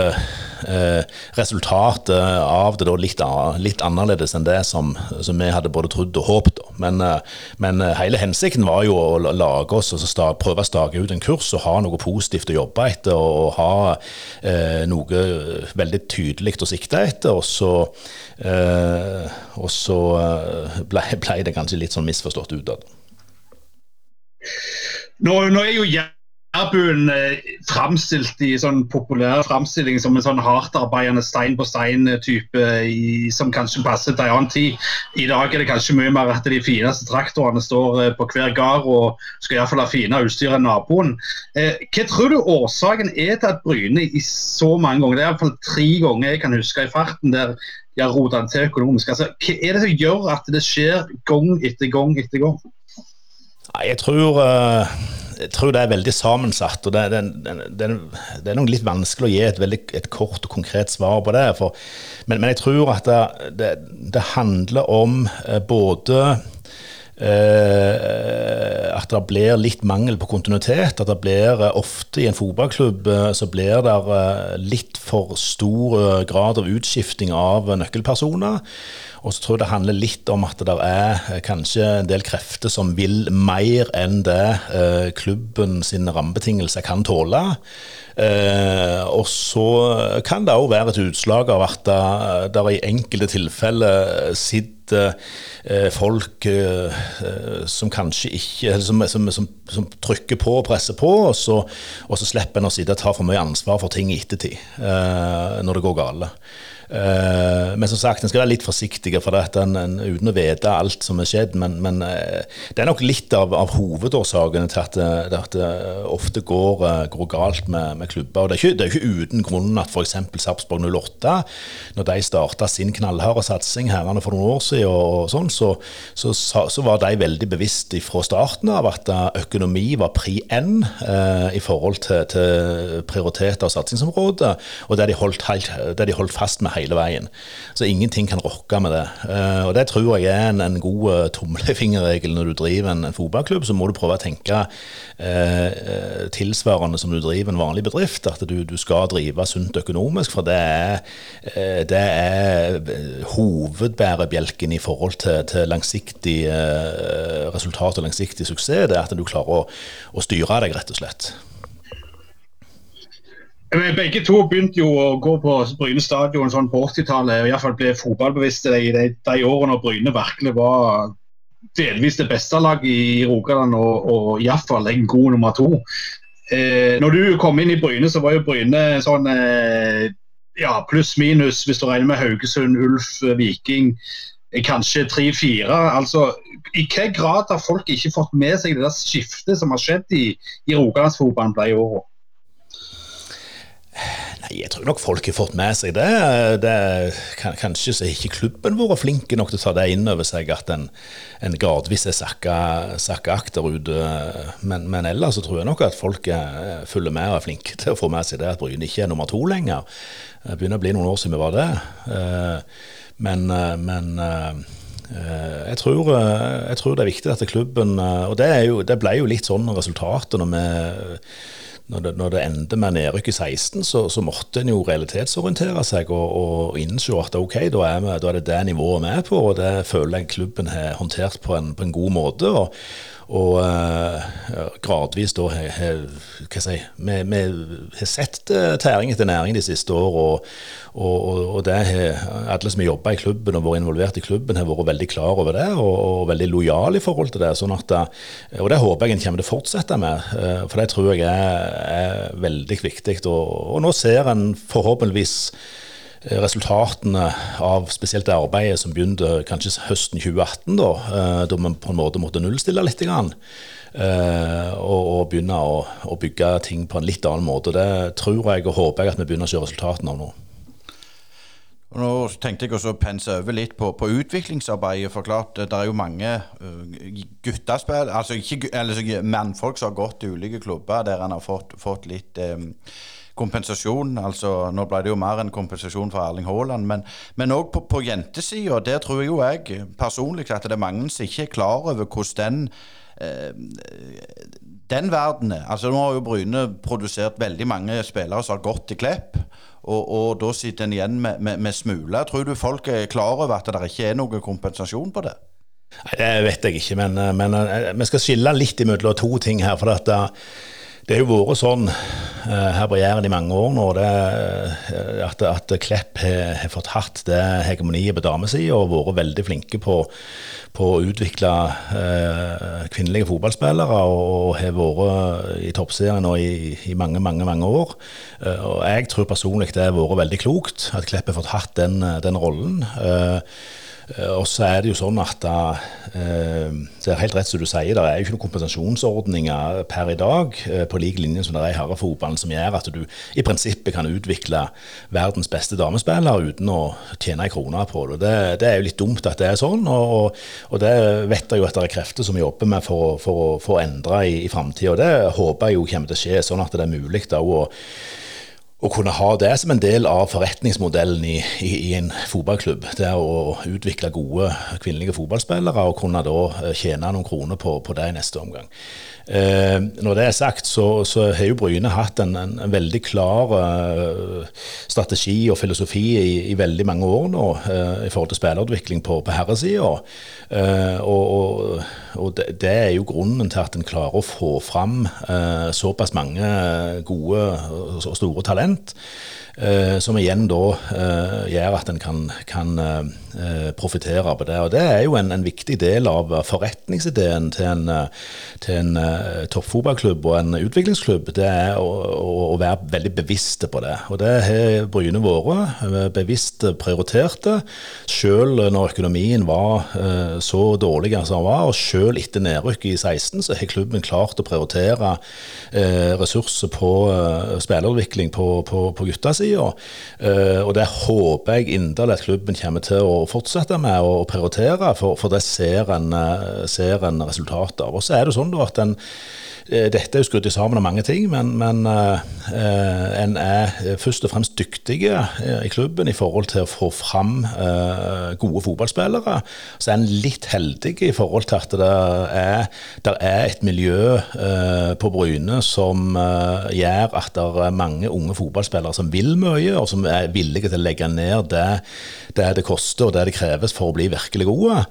resultatet av det da litt, litt, annerledes enn det som, som vi hadde både trodd og håpet. Men, men men eh, hele hensikten var jo å lage oss og prøve å stake ut en kurs og ha noe positivt å jobbe etter og ha eh, noe veldig tydelig å sikte etter. Og så, eh, og så eh, ble, ble, det kanskje litt sånn misforstått utad. Nå, nå er jo jeg Jærbuen framstilt i sånn populære framstilling som en sånn hardtarbeidende stein på stein-type som kanskje passer til en annen tid. I dag er det kanskje mye mer at de fineste traktorene står på hver gard og skal iallfall ha finere utstyr enn naboen. Eh, hva tror du årsaken er til at Bryne i så mange ganger, det er iallfall tre ganger jeg kan huske i farten der de har rota det til økonomisk. Altså, hva er det som gjør at det skjer gang etter gang etter gang? Jeg tror uh jeg tror det er veldig sammensatt. og Det, det, det, det er nok litt vanskelig å gi et, veldig, et kort og konkret svar på det. For, men, men, jeg tror at det, handler om eh, både eh, at det blir litt mangel på kontinuitet. At det blir eh, ofte i en fotballklubb eh, så blir det litt for stor grad av utskifting av nøkkelpersoner. Og så tror jeg det handler litt om at det er eh, kanskje en del krefter som vil mer enn det eh, klubben sine rammebetingelser kan tåle. Eh, og så kan det òg være et utslag av at det, det i enkelte tilfeller sitter eh, folk eh, som kanskje ikke som, som, som, som, trykker på og presser på, og så, og så slipper en å sitte og ta for mye ansvar for ting i ettertid, når det går galt. Uh, men som sagt, en skal være litt forsiktig for det, en, en, uten å vite alt som er skjedd. Men, men uh, det er nok litt av, av hovedårsakene til at, det, at det ofte går, går galt med, med, klubber. Og det er, ikke, ikke uten grunn at f.eks. Sarpsborg 08, når de starta sin knallharde satsing herrene for noen år siden, og, sånn, så, så, så, var de veldig bevisst fra starten av at økonomi var pri N i forhold til, til prioriteter og satsingsområder, og det de det de holdt fast med hele veien. Så ingenting kan rokke med det. Uh, og Det tror jeg er en, en god tomlefingerregel når du driver en, en, fotballklubb. Så må du prøve å tenke eh, tilsvarende som du driver en vanlig bedrift. At du, du skal drive sunt økonomisk. For det er, det er hovedbærebjelken i forhold til, til langsiktig resultat og langsiktig suksess. Det er at du klarer å, å styre deg, rett og slett. Begge to begynte jo å gå på Bryne stadion sånn på 80-tallet. og Iallfall ble fotballbevisste i de, de, årene når Bryne virkelig var delvis det beste laget i Rogaland, og, og iallfall en god nummer to. Eh, når du kom inn i Bryne, så var jo Bryne sånn eh, ja, pluss-minus, hvis du regner med Haugesund, Ulf, Viking. Eh, kanskje tre-fire. Altså, I hvilken grad har folk ikke fått med seg det der skiftet som har skjedd i, i Rogalandsfotballen de årene? Nei, Jeg tror nok folk har fått med seg det. det kan, kanskje så har ikke klubben vært flinke nok til å ta det inn over seg at en, en gradvis er sakka, akterut. Men, men, ellers så tror jeg nok at folk følger med og er flinke til å få med seg det at Bryne ikke er nummer to lenger. Det begynner å bli noen år siden vi var det. Men, men jeg tror, jeg tror, det er viktig at klubben Og det, jo, det ble jo litt sånn resultatet når vi når det, når det endte med nedrykk i 16, så, så måtte en jo realitetsorientere seg og, og innse at ok, da er, vi, da er, det det nivået vi er på, og det føler jeg klubben har håndtert på en, på en god måte. og og uh, gradvis da har si, vi, har sett uh, tæring etter næring de siste årene og, og, og det har alle som har jobba i klubben og vært involvert i klubben, har vært veldig klar over det og, og veldig lojal i forhold til det. sånn at, uh, og det håper jeg en kommer til å fortsette med, for det tror jeg er, er veldig viktig. Og, og nå ser en forhåpentligvis Eh, resultatene av spesielt det arbeidet som begynte kanskje høsten 2018, da, eh, da vi på en måte måtte nullstille litt. Grann, eh, og, og begynne å, å, bygge ting på en litt annen måte. Det tror jeg og håper jeg at vi begynner å se resultatene av nå. Og nå tenkte jeg også å pense over litt på, på utviklingsarbeidet. For klart, det er jo mange guttespill, altså ikke, eller mannfolk som har gått til ulike klubber der en har fått, fått litt um, kompensasjon. altså Nå ble det jo mer enn kompensasjon for Erling Haaland, men òg på, på jentesida. Der tror jo jeg personlig at det er mange som ikke er klar over hvordan den eh, den verdenen altså Nå har jo Bryne produsert veldig mange spillere som har gått til Klepp. Og, og da sitter en igjen med, med, med smuler. Tror du folk er klar over at det ikke er noen kompensasjon på det? Nei, Det vet jeg ikke, men, men eh, vi skal skille litt imellom to ting her. for at det har jo vært sånn uh, her på Jæren i mange år nå det, uh, at, at, Klepp har, fått hatt det hegemoniet på damesida og vært veldig flinke på, på å utvikle eh, kvinnelige fotballspillere og, har vært i toppserien nå i, i, mange, mange mange år. og Jeg tror personlig det har vært veldig klokt at Klepp har fått hatt den, den rollen. Eh, og så er det jo sånn at eh, det er helt rett som du sier, det er jo ikke noen kompensasjonsordninger per i dag eh, på lik linje som det er i herrefotballen, som gjør at du i prinsippet kan utvikle verdens beste damespiller uten å tjene ei krone på det. det. det. er jo litt dumt at det er sånn, og, og det vet jeg jo at det er krefter som jobber med for, for, for å endre i, i framtida. Det håper jeg jo kommer til å skje, sånn at det er mulig da å å kunne ha det som en del av forretningsmodellen i, i, i, en fotballklubb. Det er å utvikle gode kvinnelige fotballspillere og kunne da eh, tjene noen kroner på, på det i neste omgang. Eh, når det er sagt, så, så har jo Bryne hatt en, en, veldig klar eh, strategi og filosofi i, i, veldig mange år nå eh, i forhold til spillerutvikling på, på herresida. Uh, og, og, og det, det, er jo grunnen til at en klarer å få fram såpass mange gode og store talent. Eh, som igjen da eh, gjør at en kan, kan eh, profitere på det. Og Det er jo en, en, viktig del av forretningsideen til en, til en toppfotballklubb og en utviklingsklubb. Det er å, å, være veldig bevisste på det. Og det har Bryne vært. Bevisst prioriterte. Selv når økonomien var så dårlig som den var, og selv etter nedrykket i 16, så har klubben klart å prioritere ressurser på spillerutvikling på, på, på gutta sine sida. Eh, og det håper jeg inderlig at klubben kommer til å fortsette med å prioritere, for, for det ser en, eh, ser en resultat av. Og så er det sånn da at en dette er jo skrudd sammen av mange ting, men, men uh, en er først og fremst dyktige i klubben i forhold til å få fram gode fotballspillere. Så er en litt heldig i forhold til at det er, det er et miljø på Bryne som gjør at det er mange unge fotballspillere som vil mye, og som er villige til å legge ned det det det koster og det det kreves for å bli virkelig gode.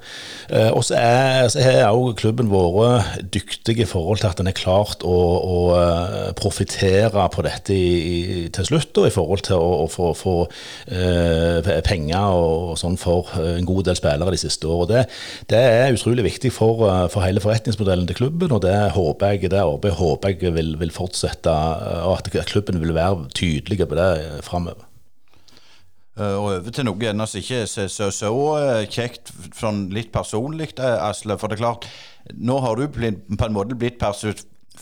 og så, er, også klubben vært dyktig i forhold til at den er klar klart å, å eh, profitere på dette i, til slutt, da, i forhold til å, å få, uh, penger og, sånn for en god del spillere de siste årene. Det, det er utrolig viktig for, for, hele forretningsmodellen til klubben, og det håper jeg, det håper jeg vil, vil fortsette, og at klubben vil være tydelige på det framover. Og over til noe ennå som ikke er så, så, kjekt, sånn litt personlig, Asle. For det er klart, nå har du på en måte blitt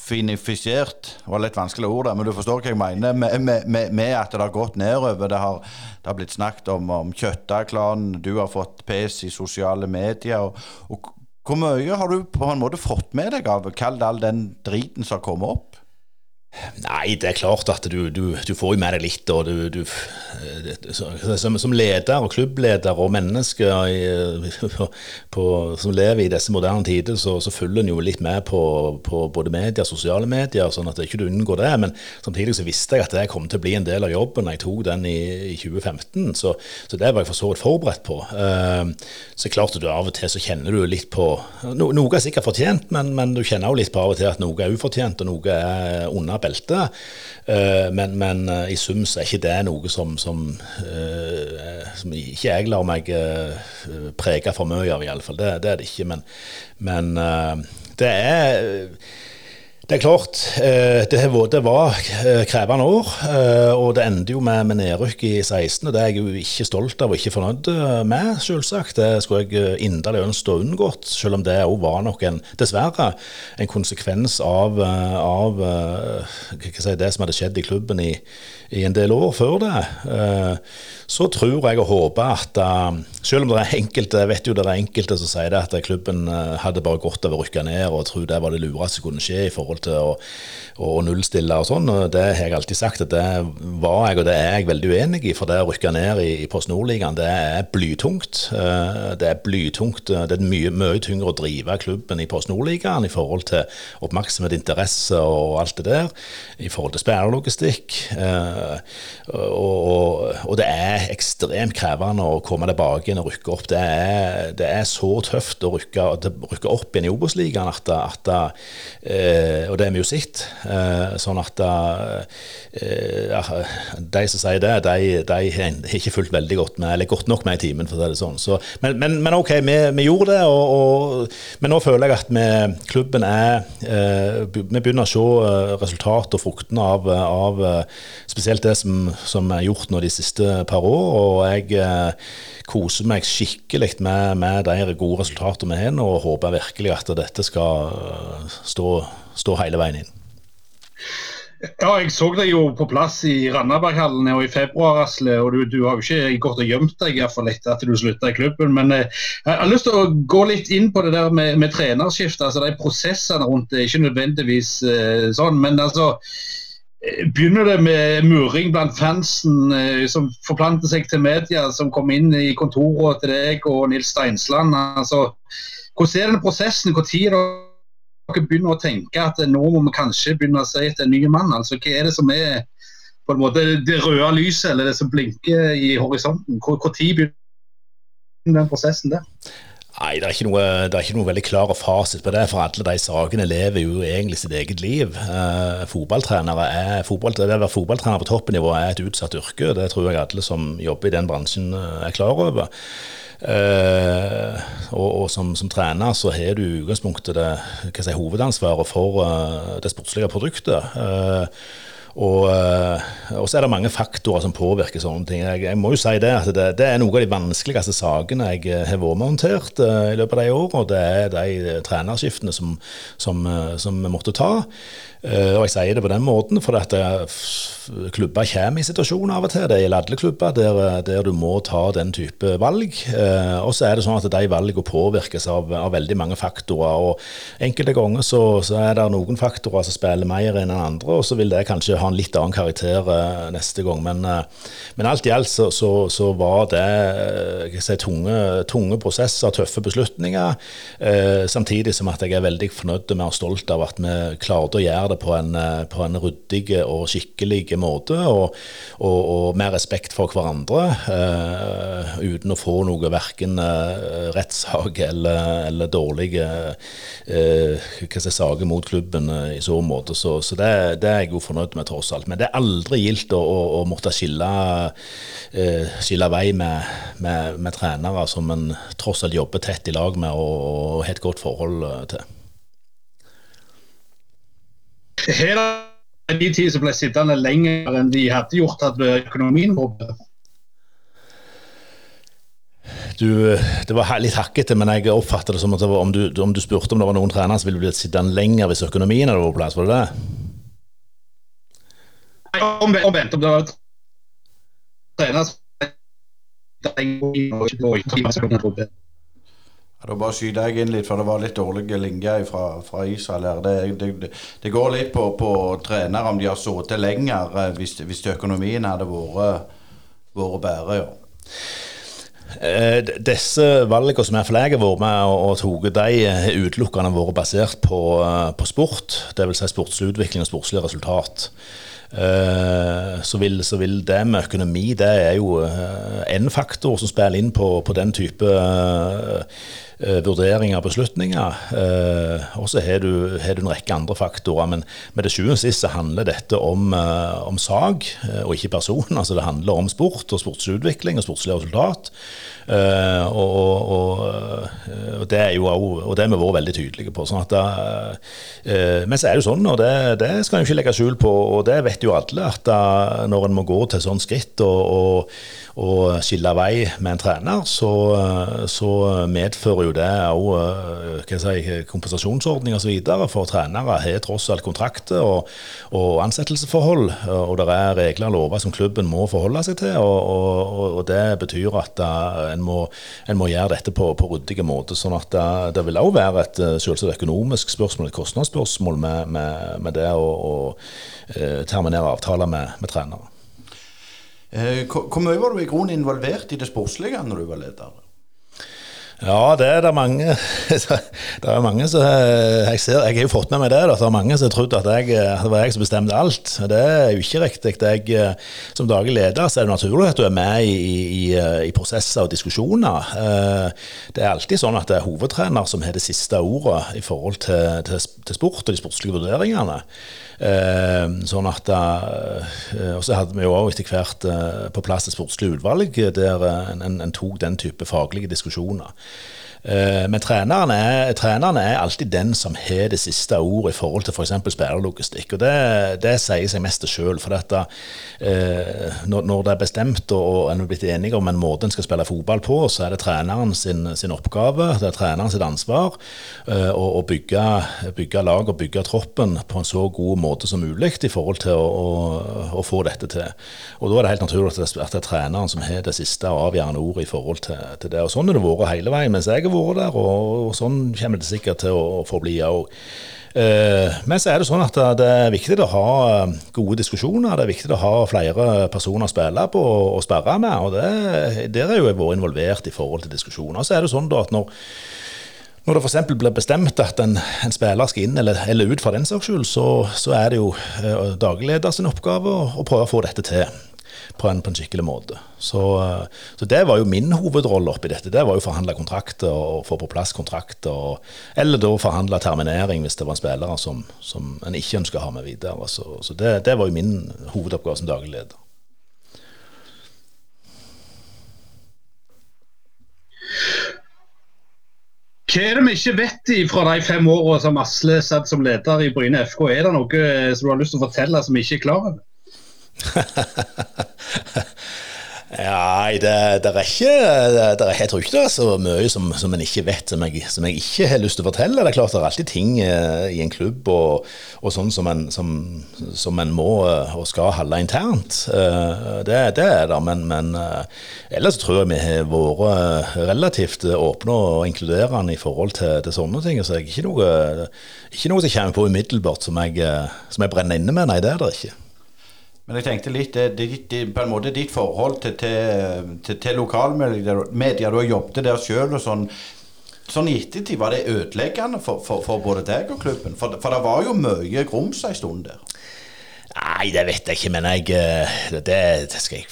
finifisert Det var litt vanskelig ord, der, men du forstår hva jeg mener med, med, med, at det har gått nedover. Det har, det har blitt snakket om, om Kjøtta-klanen, du har fått pes i sosiale medier. Og, og, hvor mye har du på en måte fått med deg av kall all den driten som har kommet opp? Nei, det er klart at du, du, du får jo med deg litt. og du, du som, som, leder og klubbleder og menneske som lever i disse moderne tider, så, så følger en jo litt med på, på både medier sosiale medier, sånn at ikke du unngår det. Men samtidig så visste jeg at det kom til å bli en del av jobben da jeg tok den i, i 2015. Så, så, det var jeg for så vidt forberedt på. Uh, så klart at du av og til så kjenner du litt på no, Noe er sikkert fortjent, men, men, du kjenner jo litt på av og til at noe er ufortjent, og noe er under beltet. Uh, men, men uh, i sum så er ikke det noe som, som, uh, som ikke jeg lar meg prege for mye av, iallfall. Det, det er det ikke. Men, men det er det er klart, eh, det var eh, krevende år. Eh, og det endte jo med, med nedrykk i 16. og Det er jeg jo ikke stolt av og ikke fornøyd med, selvsagt. Det skulle jeg inderlig ønsket å unngått, selv om det òg var nok en, dessverre, en konsekvens av, av si, det som hadde skjedd i klubben i, i, en del år før det. Så tror jeg og håper at selv om det er enkelte jeg vet jo det er enkelte som sier det at klubben hadde bare godt av å rykke ned og tro det var det lureste som kunne skje i forhold til å, å nullstille og sånn. Det har jeg alltid sagt at det var jeg, og det er jeg veldig uenig i. For det å rykke ned i, i Post Nord-ligaen, det er blytungt. Eh, det er blytungt. Det er mye, mye tyngre å drive klubben i Post Nord-ligaen i forhold til oppmerksomhet, interesse og alt det der. I forhold til spillerlogistikk. Eh, og, og, det er ekstremt krevende å komme tilbake igjen og rykke opp. Det er, det er så tøft å rykke, rykke opp igjen i Obos-ligaen at, at, Eh, og det er vi jo sett. Sånn at eh, de som sier det, de, har ikke fulgt veldig godt med, eller godt nok med i timen, for å si det sånn. Så, men, men, men, OK, vi, vi gjorde det, og, og, men nå føler jeg at vi, klubben er Vi begynner å se resultat og fruktene av, av, spesielt det som, som, er gjort nå de siste par år. og jeg koser meg skikkelig med, med de gode resultatene vi har og håper virkelig at dette skal stå stå hele veien inn. Ja, jeg så deg jo på plass i Randaberghallen i februar, Asle. Og du, du, har jo ikke gått og gjemt deg iallfall etter at du slutta i klubben. Men eh, jeg har lyst til å gå litt inn på det der med, med trenerskiftet. Altså de prosessene rundt det. Ikke nødvendigvis eh, sånn, men altså eh, Begynner det med muring blant fansen eh, som forplanter seg til media, som kom inn i kontoret til deg og Nils Steinsland? Altså, hvordan er denne prosessen? Når er dere begynner å tenke at nå må vi kanskje begynne å si etter en ny mann? Altså, hva er det som er på en måte det røde lyset, eller det som blinker i horisonten? Tid begynner den prosessen der? Nei, det er, ikke noe, det er ikke noe veldig klar fasit på det, for alle de sakene lever jo egentlig sitt eget liv. Eh, fotballtrenere er, fotball, det å være fotballtrener på toppnivå er et utsatt yrke. Det tror jeg alle som jobber i den bransjen eh, er klar over. Uh, og, og som, som, trener så har du i utgangspunktet det si, hovedansvaret for uh, det sportslige produktet. Uh, og, og, så er det mange faktorer som påvirker sånne ting. Jeg, jeg må jo si det at det, det, er noen av de vanskeligste sakene jeg har vært med håndtert i løpet av de årene. Det er de trenerskiftene som, som, som vi måtte ta. Og jeg sier det på den måten for at klubber kommer i situasjoner av og til. Det gjelder alle klubber der, der, du må ta den type valg. Eh, og så er det sånn at de valgene påvirkes av, av, veldig mange faktorer. og Enkelte ganger så, så, er det noen faktorer som spiller mer enn andre, og så vil det kanskje ha en litt annen karakter eh, neste gang. Men, eh, men, alt i alt så, så, så var det eh, si, tunge, tunge, prosesser, tøffe beslutninger. Eh, samtidig som at jeg er veldig fornøyd med og stolt av at vi klarte å gjøre det på en, eh, på en ryddig og skikkelig måte, og, og, og, med respekt for hverandre, uh, uten å få noe verken uh, rettssak eller, eller dårlige uh, saker mot klubben i så måte. Så, så det, det, er jeg jo fornøyd med, tross alt. Men det er aldri gildt å, å, å måtte skille, skille vei med, med, med, trenere som en tross alt jobber tett i lag med og, og har et godt forhold til. Her de tid som ble sittende lenger enn de hadde gjort, hadde økonomien vært du, det var litt hakkete, men jeg oppfattet det som at det var, om, du, om, du, spurte om det var noen trenere som ville blitt sittende lenger hvis økonomien hadde vært på plass, var det det? Nei, omvendt. Om det var trenere som da bare skyter jeg inn litt, for det var litt dårlige linjer fra, fra Israel her. Det, det, det, går litt på, på trenere om de har sittet lenger, eh, hvis, hvis økonomien hadde vært, vært bedre. ja. Eh, disse valgene som iallfall jeg har vært med og, og tatt, de har utelukkende vært basert på, på sport. Dvs. Si sportsutvikling og sportslige resultat. Eh, så vil, så vil, det med økonomi det er jo én faktor som spiller inn på, på den type eh, og beslutninger. Eh, og så har du, en rekke andre faktorer. Men med det sjuende og sist så handler dette om, eh, om sak, og ikke person. *laughs* Altså det handler om sport og sportsutvikling og sportslig resultat. Og, og, og, det er jo og det har vi vært veldig tydelige på. Sånn da, uh, men så er det jo sånn, og det, det skal en ikke legge skjul på, og det vet jo alle, at da, når en må gå til sånn skritt og, og skille vei med en trener, så, så medfører jo det òg si, kompensasjonsordninger osv. For trenere har tross alt kontrakter og, og, ansettelsesforhold, og det er regler og lover som klubben må forholde seg til. Og, og det betyr at en må, en må gjøre dette på, på ryddige måter. sånn at det, det vil òg være et selvsagt økonomisk spørsmål, et kostnadsspørsmål med, med, med det å, å terminere avtaler med, med trenere. Eh, hvor mye var du i grunnen involvert i det sportslige når du var leder? Ja, det er det mange. *laughs* Det er mange som jeg ser, jeg har jo fått med meg det. Da. Det er mange som har trodd at, jeg, det var jeg som bestemte alt. Det er jo ikke riktig. Jeg, som daglig leder så er det naturlig at du er med i, i, i, prosesser og diskusjoner. Eh, det er alltid sånn at det er hovedtrener som har det siste ordet i forhold til, til, til sport og de sportslige vurderingene. Eh, sånn at da, Og så hadde vi jo også etter hvert eh, på plass et sportslig utvalg der en, en, en tok den type faglige diskusjoner. Eh, men treneren er, treneren er, alltid den som har det siste ordet i forhold til f.eks. For spillerlogistikk. Og det, det, sier seg mest sjøl. For dette, eh, når, det er bestemt og en er blitt enige om en måte en skal spille fotball på, så er det treneren sin, sin oppgave, det er treneren sitt ansvar eh, å, å bygge, bygge, lag og bygge troppen på en så god måte som mulig i forhold til å, å, å få dette til. Og Da er det helt naturlig at det, at det er treneren som har det siste avgjørende ordet i forhold til, til det. Og Sånn har det vært hele veien. mens jeg har vært der, og, og sånn kommer det sikkert til å, å forbli òg. Eh, men så er det sånn at det er viktig å ha eh, gode diskusjoner. Det er viktig å ha flere personer å spille på og sperre med. og det, Der er jo jeg vært involvert i forhold til diskusjoner. Så er det sånn da at når når det f.eks. blir bestemt at en, en, spiller skal inn eller, eller ut for den saks skyld, så, så, er det jo eh, daglig sin oppgave å, å prøve å få dette til på en, på en skikkelig måte. Så, eh, så, det var jo min hovedrolle oppi dette. Det var jo forhandle kontrakter og få på plass kontrakter. eller da forhandle terminering hvis det var spillere som, som en ikke ønska å ha med videre. Så, så det, det, var jo min hovedoppgave som daglig leder. Hva er det vi ikke vet fra de fem årene som Asle satt som leder i Bryne FK? Er det noe som du har lyst til å fortelle som vi ikke er klar over? *laughs* Nei, det, det, er ikke det er, Jeg tror ikke det er så mye som, som en ikke vet, som jeg, som jeg, ikke har lyst til å fortelle. Det er klart det er alltid ting uh, i en klubb og, og sånn som en, som, som en, må uh, og skal holde internt. Uh, det, det, er det, men, men ellers tror jeg vi har vært relativt åpne og inkluderende i forhold til, til sånne ting. Så jeg ikke noe, ikke noe som kommer på umiddelbart som jeg, som jeg brenner inne med. Nei, det er det ikke. Men jeg tenkte litt, det, det, det, på en måte ditt forhold til, til, til, til lokalmedia. Du har jobbet der sjøl og sånn. Sånn i ettertid, var det ødeleggende for, for, for, både deg og klubben? For, for det var jo mye grums en stund der. Nei, det vet jeg ikke, men jeg eh, Det, det skal jeg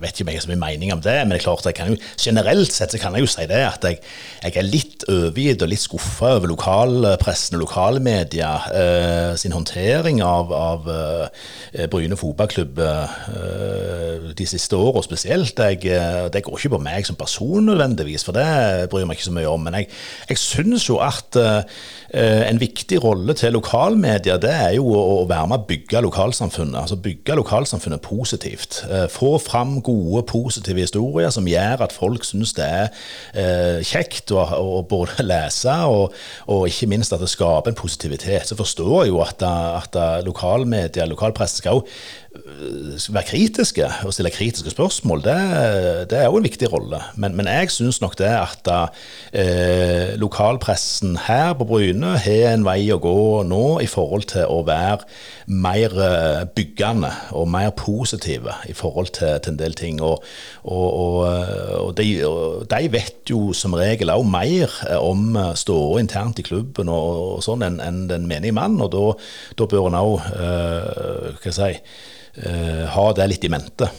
vet ikke om jeg har så mye mening om det, men det er klart jeg kan jo, generelt sett så kan jeg jo si det at jeg, jeg er litt overgitt og litt skuffa over lokalpressen og lokalmedia eh, sin håndtering av, av eh, Bryne fotballklubb eh, de siste åra spesielt. Jeg, eh, det går ikke på meg som person nødvendigvis, for det bryr meg ikke så mye om. Men jeg, jeg syns jo at eh, en viktig rolle til lokalmedia det er jo å, å være med å bygge lokalsamfunnet. altså Bygge lokalsamfunnet positivt. Eh, få fram fram gode, positive historier som gjør at folk syns det er eh, kjekt å, å, både lese, og, og, ikke minst at det skaper en positivitet. Så forstår jeg jo at, at lokalmedia, lokalpresse, skal jo være kritiske og stille kritiske spørsmål, det, det er jo en viktig rolle. Men, men jeg syns nok det at eh, lokalpressen her på Bryne har en vei å gå nå i forhold til å være mer eh, byggende og mer positive i forhold til, til en del ting. Og, og, og, og de, de, vet jo som regel òg mer om ståa internt i klubben og, sånn enn en den menige mann, og da bør en òg, eh, hva skal jeg si uh, ha det litt i mente.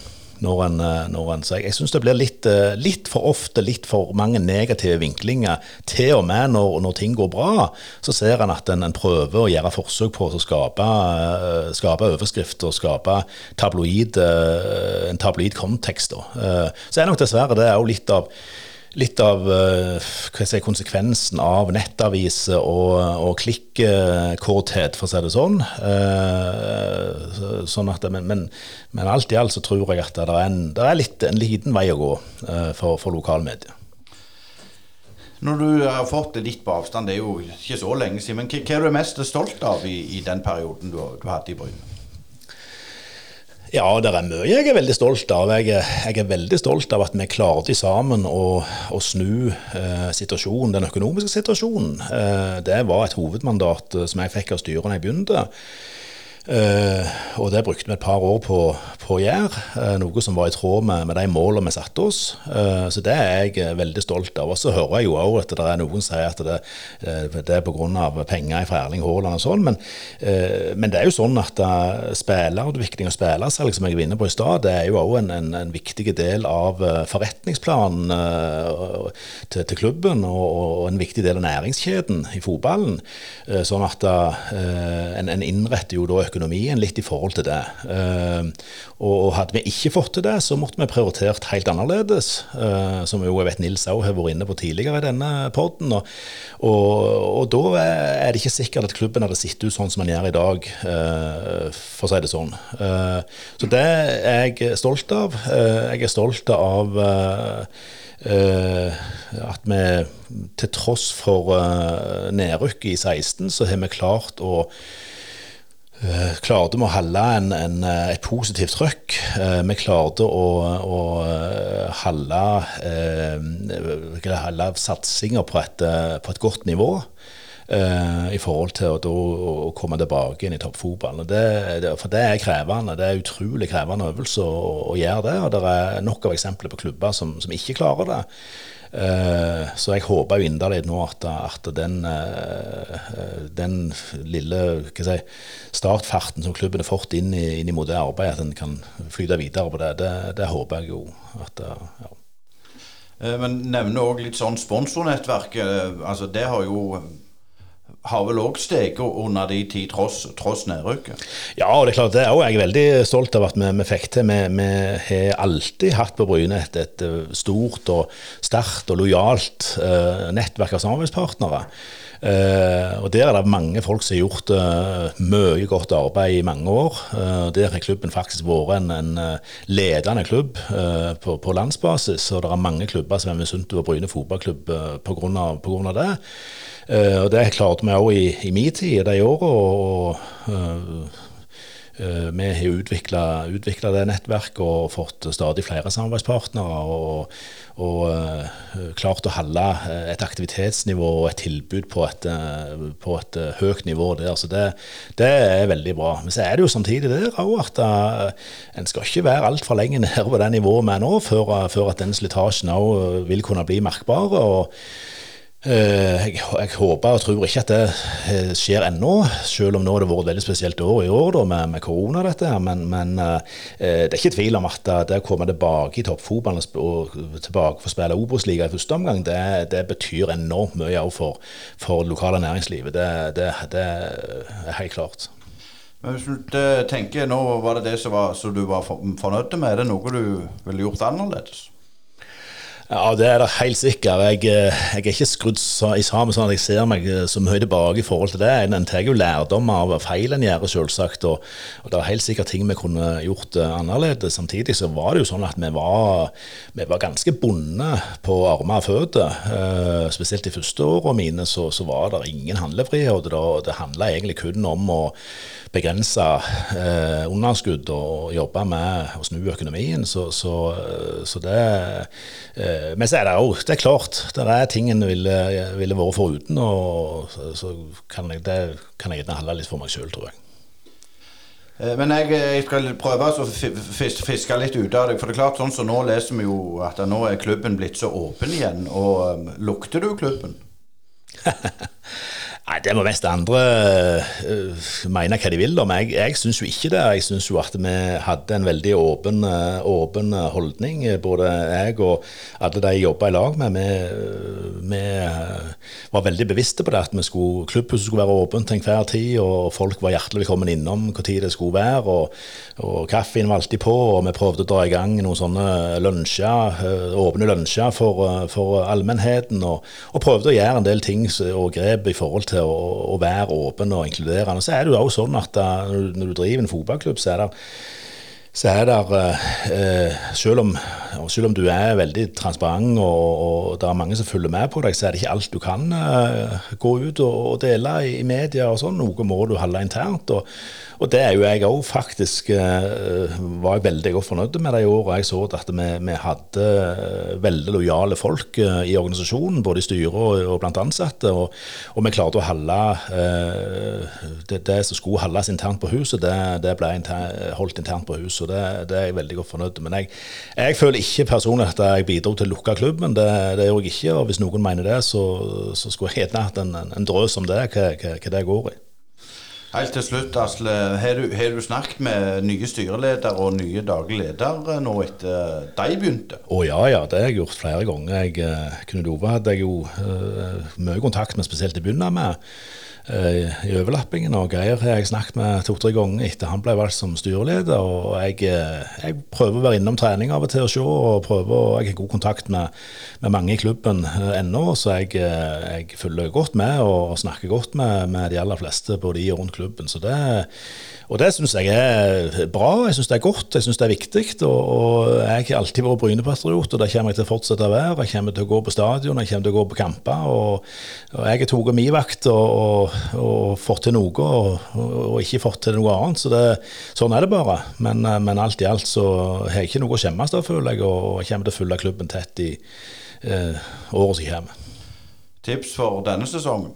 Når en, eh, når en, jeg, jeg syns det blir litt, uh, litt, for ofte litt for mange negative vinklinger. Til og med når, når ting går bra, så ser en at en, en prøver å gjøre forsøk på å skape, uh, skape og skape tabloid, en tabloid kontekst. så er nok dessverre det jo litt av litt av uh, si, konsekvensen av nettaviser og, og klikkorthet, for å si det sånn. Uh, sånn at, men, men, men, alt i alt så tror jeg at det er en, det er litt, en liten vei å gå uh, for, for lokalmedier. Når du har fått det litt på avstand, det er jo ikke så lenge siden, men hva, er du mest stolt av i, i den perioden du, du hadde i Bryne? Ja, det er mye jeg er veldig stolt av. Jeg, jeg er veldig stolt av at vi klarte sammen å, å snu eh, situasjonen, den økonomiske situasjonen. Eh, det var et hovedmandat eh, som jeg fikk av styret da jeg begynte. Uh, og det brukte vi et par år på, på å gjøre, uh, noe som var i tråd med, med de målene vi satte oss. Uh, så det er jeg veldig stolt av. Og så hører jeg jo òg at det er noen som sier at det, det er pga. penger fra Erling Haaland og sånn, men, men, det er jo sånn at spillerutvikling og spillersalg, som jeg var inne på i stad, det er jo òg en, en, en, viktig del av forretningsplanen til, til, klubben, og, og, en viktig del av næringskjeden i fotballen. sånn at en, en innretter jo da økonomien litt i forhold til det. Ehm, og hadde vi ikke fått til det, så måtte vi prioritert helt annerledes. Eh, som jo jeg vet Nils òg har vært inne på tidligere i denne poden. Og, og, og, da er det ikke sikkert at klubben hadde sett ut sånn som den gjør i dag, eh, for å si det sånn. Eh, så det er jeg stolt av. Jeg er stolt av at vi til tross for nedrykket i 16, så har vi klart å Uh, klarte vi å holde en, en, eh, et positivt trøkk. Uh, vi klarte å, å holde, holde satsinga på, på, et godt nivå. I forhold til å, da, å komme tilbake inn i toppfotballen. For det er krevende. Det er utrolig krevende øvelse å, å, gjøre det. Og det er nok av eksempler på klubber som, som ikke klarer det. Eh, så jeg håper jo inderlig nå at, at den, eh, den, lille si, startfarten som klubben har fått inn i, inn mot det arbeidet, at den kan flyte videre på det. Det, det håper jeg jo. At, ja. Eh, men nevner òg litt sånn sponsornettverk. Altså, det har jo har vel òg steget under de ti tross, tross nedrykket? Ja, og det er klart det er jeg er veldig stolt av at vi, vi fikk til. Vi, vi, har alltid hatt på Bryne et, et stort og sterkt og lojalt uh, nettverk av samarbeidspartnere. Uh, og Der er det mange folk som har gjort uh, mye godt arbeid i mange år. Uh, der har klubben faktisk vært en, en ledende klubb på, på, landsbasis. Og det er mange klubber som er misunt på Bryne fotballklubb pga. det. Uh, og Det klarte vi òg i, i min tid, de åra. Og, uh, uh, vi har utvikla det nettverket og fått stadig flere samarbeidspartnere. Og, og klart å holde et aktivitetsnivå og et tilbud på et, på et høyt nivå der. Så det, det, er veldig bra. Men så er det jo samtidig der òg at en skal ikke være altfor lenge *laughs* nede på det nivået vi er nå, før, før at den slitasjen òg vil kunne bli merkbar. og Eh, jeg, jeg, håper og tror ikke at det eh, skjer ennå, selv om nå har det vært et veldig spesielt år i år da, med, med korona. dette Men, men uh, det er ikke tvil om at det å komme tilbake i toppfotballen og tilbake for å spille Obos-liga i første omgang, det, det, betyr enormt mye for, for det lokale næringslivet. Det, det, det, er helt klart. Men hvis du tenker, Nå var det det som, var, som du var fornøyd med. Er det noe du ville gjort annerledes? Ja, det er det helt sikkert. Jeg, eh, jeg er ikke skrudd i sammen sånn at jeg ser meg eh, så mye tilbake i forhold til det. En tar jo lærdom av feil en gjør, selvsagt. Og, og, det er helt sikkert ting vi kunne gjort uh, annerledes. Samtidig så var det jo sånn at vi var, vi var ganske bundet på armer og føtter. Uh, spesielt de første årene mine så, så var det ingen handlefrihet. Det, det handla egentlig kun om å begrense eh, underskudd og jobbe med å snu økonomien. Så, så, så det eh, Men så er det jo, Det er klart, det er ting en ville, ville vært foruten. Og så, så kan jeg, det kan jeg gjerne holde litt for meg sjøl, tror jeg. Eh, men jeg, jeg, skal prøve å fiske litt ut av deg. For det er klart, sånn som nå leser vi jo at nå er klubben blitt så åpen igjen. Og lukter du klubben? *laughs* Nei, Det må mest andre uh, mene hva de vil om. Jeg, jeg syns jo ikke det. Jeg syns jo at vi hadde en veldig åpen, uh, åpen holdning, både jeg og alle de jeg jobba i lag med. Vi, vi var veldig bevisste på det, at skulle, klubbhuset skulle være åpent til enhver tid. Og folk var hjertelig velkommen innom hvor tid det skulle være. Og, og kaffen var alltid på. Og vi prøvde å dra i gang noen sånne lunsjer, åpne lunsjer for, for allmennheten. Og, og prøvde å gjøre en del ting og grep i forhold til å, å være åpen og inkluderende. Så er det jo også sånn at da, når du driver en fotballklubb, så er det så er det, eh, selv, om, selv, om, du er veldig transparent og, og, det er mange som følger med på deg, så er det ikke alt du kan eh, gå ut og, dele i media og sånn. Noe må du holde internt. og og det er jo jeg òg faktisk eh, var veldig godt fornøyd med det i år. Jeg så at vi, vi hadde eh, veldig lojale folk eh, i organisasjonen, både i styret og, og blant ansatte. Og, og, vi klarte å holde det, det, som skulle holdes internt på huset, det, det ble inter, holdt internt på huset. og det, det, er jeg veldig godt fornøyd med. Men jeg, jeg føler ikke personlig at jeg bidro til å lukke klubben. Det, gjør jeg ikke. Og hvis noen mener det, så, så skulle jeg gjerne hatt en, en, en drøs om det, hva, hva, hva det går i. Helt til slutt, Asle. Har du, du, snakket med nye styreleder og nye daglig leder eh, nå etter de begynte? Å ja, ja. Det har jeg gjort flere ganger. Jeg, eh, Knut Ove hadde jeg jo uh, mye kontakt med, spesielt i begynnelsen med. Eh, i overlappingen. Og Geir har jeg snakket med to-tre ganger etter han ble valgt som styreleder. og jeg, eh, jeg, prøver å være innom trening av og til og se, og prøver, jeg har god kontakt med, med mange i klubben eh, ennå. Så jeg, jeg, følger godt med og snakker godt med, med de aller fleste både i og rundt klubben. så det og det syns jeg er bra, jeg syns det er godt, jeg syns det er viktig. Og, og, jeg har alltid vært Bryne-patriot, og det kommer jeg til å fortsette å være. Jeg kommer til å gå på stadion, jeg kommer til å gå på kamper. Og, og jeg har tatt min vakt og, og, fått til noe, og, ikke fått til noe annet. Så det, sånn er det bare. Men, men, alt i alt så har jeg ikke noe å skjemmes av, føler jeg, og jeg kommer til å følge klubben tett i eh, året som kommer. Tips for denne sesongen?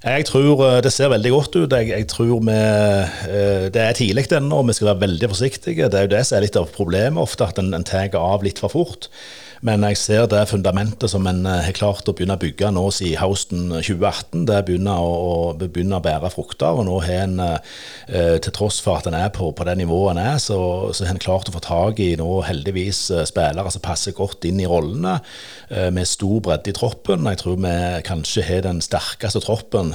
Jeg tror eh, det ser veldig godt ut. Jeg, jeg tror vi, eh, Det er tidlig ennå, vi skal være veldig forsiktige. Det er jo det som er litt av problemet ofte, at en, en tar av litt for fort. Men jeg ser det fundamentet som en eh, har klart å begynne å bygge nå siden høsten 2018, det begynner å, begynner å bære frukter. Og nå har en, eh, til tross for at en er på, på det nivået en er, så, har en klart å få tak i nå heldigvis eh, spillere som passer godt inn i rollene, med stor bredde i troppen. Jeg tror vi kanskje har den sterkeste troppen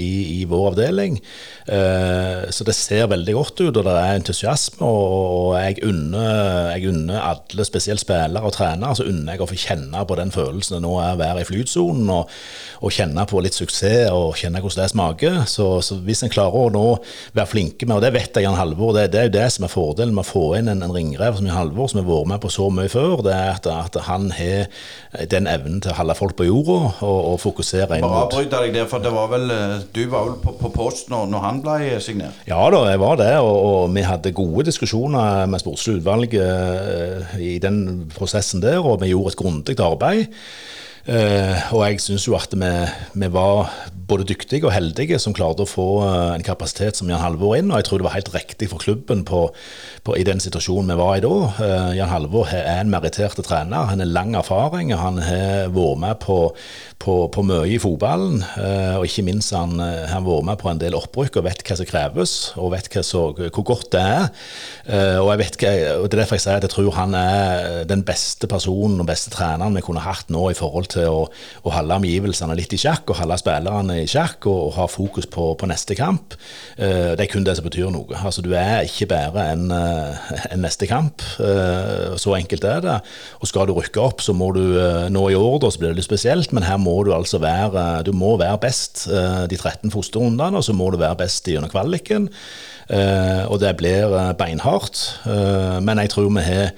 i, i vår avdeling. Så det ser veldig godt ut, og det er entusiasme. Og jeg unner alle, spesielt spillere og trenere, trener, så unner jeg å få kjenne på den følelsen det nå er å være i flytsonen, og, og, kjenne på litt suksess og kjenne hvordan det smaker. Så, så hvis en klarer å nå være flinke med, og det vet jeg Jan Halvor, det, det er jo det som er fordelen med å få inn en, en ringrev som Jan Halvor, som har vært med på så mye før, det er at, at han har den evnen til å holde folk på jorda og, og fokusere inn mot Bare avbryte deg der, for det var vel, eh, du var vel på, på post når, når, han ble signert? Ja da, jeg var det, og, og vi hadde gode diskusjoner med sportslig utvalg uh, i den prosessen prosessen der, og vi gjorde et grundig arbeid. Uh, og jeg syns jo at vi, vi, var både dyktige og heldige som klarte å få uh, en kapasitet som Jan Halvor inn. Og jeg tror det var helt riktig for klubben på, på, i den situasjonen vi var i da. Uh, Jan Halvor er en merittert trener. Han har lang erfaring. Han har vært med på på, på mye i fotballen. Eh, og ikke minst han har vært med på en del opprykk og vet hva som kreves, og vet så, hvor godt det er. Eh, og, vet, og Det er derfor jeg sier at jeg tror han er den beste personen og beste treneren vi kunne hatt nå i forhold til å, å holde omgivelsene litt i sjakk, og holde spillerne i sjakk, og, og ha fokus på, på neste kamp. Uh, det er kun det som betyr noe. Altså, du er ikke bare en, uh, en neste kamp. Uh, så enkelt er det. Og skal du rykke opp, så må du nå i år, da, så blir det litt spesielt, men her må du altså være du må være best de 13 første rundene, og så må du være best gjennom kvaliken. og det blir beinhardt. men jeg tror vi har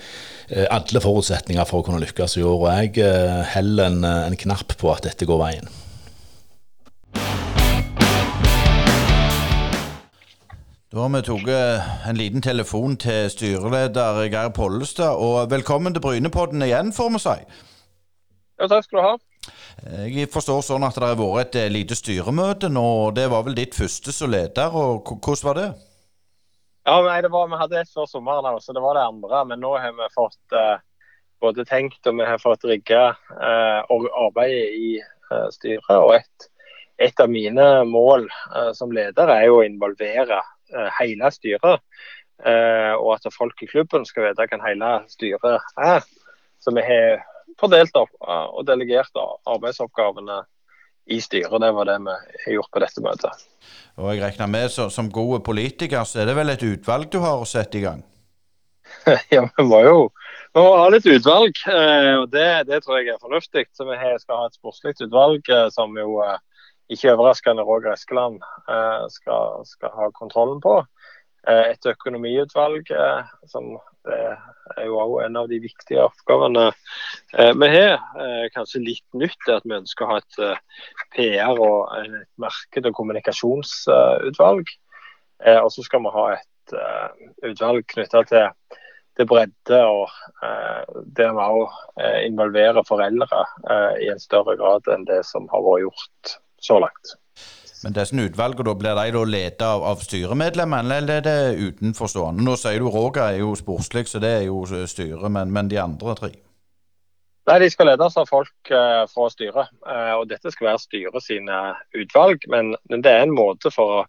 Eh, alle forutsetninger for å kunne lykkes i år. Og jeg eh, heller en, eh, en knapp på at dette går veien. Da har vi tatt en liten telefon til styreleder Geir Pollestad. Og velkommen til Brynepodden igjen, får vi si. Ja, takk skal du ha. Jeg forstår sånn at det har vært et lite styremøte nå. Det var vel ditt første som leder. og Hvordan var det? Ja, nei, var, Vi hadde et før sommeren, så det var det andre. Men nå har vi fått eh, både tenkt og vi har fått rigga eh, arbeidet i eh, styret. Og et, et, av mine mål eh, som leder er jo å involvere eh, hele styret. Eh, og at folk i klubben skal vite hvem hele styret er. Så vi har fordelt opp og delegert arbeidsoppgavene i styret. Det var det vi har gjort på dette møtet. Og jeg regner med så, Som gode politiker så er det vel et utvalg du har å sette i gang? *laughs* ja, vi må jo vi må ha litt utvalg. Eh, og det, det, tror jeg er fornuftig. Så vi skal ha et sportslig utvalg eh, som jo eh, ikke overraskende Roger Eskeland skal, skal ha kontrollen på. Et økonomiutvalg som det er jo òg en av de viktige oppgavene eh, vi har. Eh, kanskje litt nytt er at vi ønsker å ha et eh, PR- og et marked- og kommunikasjonsutvalg. Eh, og så skal vi ha et eh, utvalg knytta til, til, bredde, og eh, der vi òg involverer foreldre i en større grad enn det som har vært gjort så langt. Men disse utvalgene, da, blir de da ledet av, av styremedlemmene, eller er det utenforstående? Nå sier du Roger er jo sportslig, så det er jo styret, men, men, de andre tre? Nei, De skal ledes av folk uh, fra styret. Uh, og Dette skal være styret sine utvalg. Men, men, det er en måte for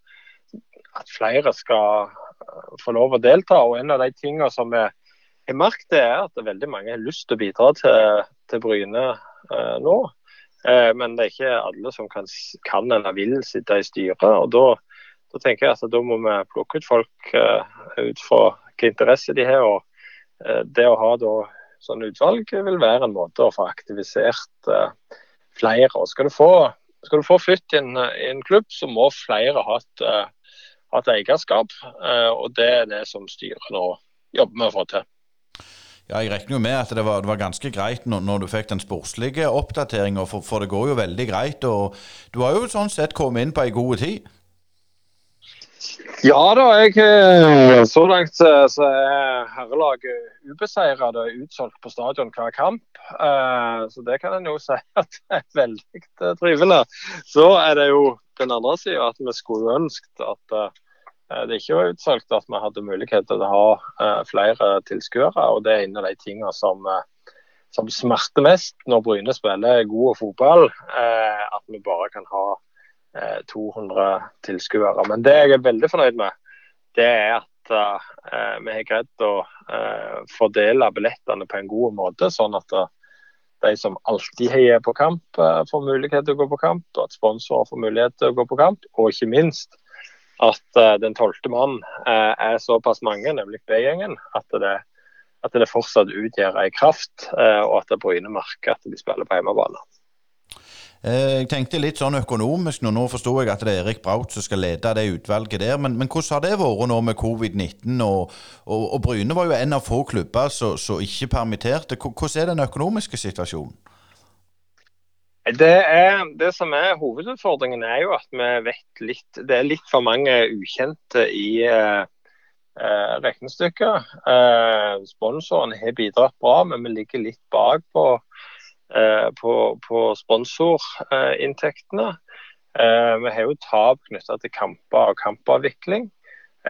at flere skal uh, få lov å delta. og En av de tingene som jeg har merket, er at veldig mange har lyst til å bidra til, til Bryne nå. Eh, men det er ikke alle som kan, kan eller vil sitte i styret. og da, da, tenker jeg at da må vi plukke ut folk uh, ut fra hvilke interesser de har. og uh, Det å ha da sånn utvalg vil være en måte å få aktivisert flere. og Skal du få, skal du få flytt i en, i en, klubb, så må flere ha et, ha et eierskap. og Det er det som styret nå jobber med å få til. Ja, Jeg regner jo med at det var, det var ganske greit når, når, du fikk den sportslige oppdateringa, for, for, det går jo veldig greit. og Du har jo sånn sett kommet inn på ei god tid? Ja da, jeg, eh, så langt eh, så er herrelaget ubeseira. Er utsolgt på stadion hver kamp. Eh, så det kan en jo *laughs* si at det er veldig trivelig. Så er det jo den andre sida at vi skulle ønsket at det er ikke utsolgt at vi hadde mulighet til å ha uh, flere tilskuere. og Det er en av de tingene som, uh, som smerter mest når Bryne spiller god fotball. At vi bare kan ha 200 tilskuere. Men det jeg er veldig fornøyd med, det er at vi har greid å fordele billettene på en god måte. sånn at de som alltid heier på kamp, får mulighet til å gå på kamp, og at sponsorer får mulighet til å gå på kamp. Og ikke minst at uh, den tolvte mannen uh, er såpass mange, nemlig B-gjengen, at, at, det fortsatt utgjør ei kraft, uh, og at Bryne merker at de spiller på hjemmebane. Jeg tenkte litt sånn økonomisk nå. Nå forstår jeg at det er Erik Braut som skal lede det utvalget der. Men, men hvordan har det vært nå med covid-19? Og, og, og, Bryne var jo en av få klubber som ikke permitterte. Hvordan er den økonomiske situasjonen? Det, er, det, som er hovedutfordringen, er jo at vi vet litt Det er litt for mange ukjente i eh, eh regnestykket. Eh, sponsoren har bidratt bra, men vi ligger litt bak på, eh, på, på sponsorinntektene. Eh, vi har jo tap knytta til kamper og kampavvikling.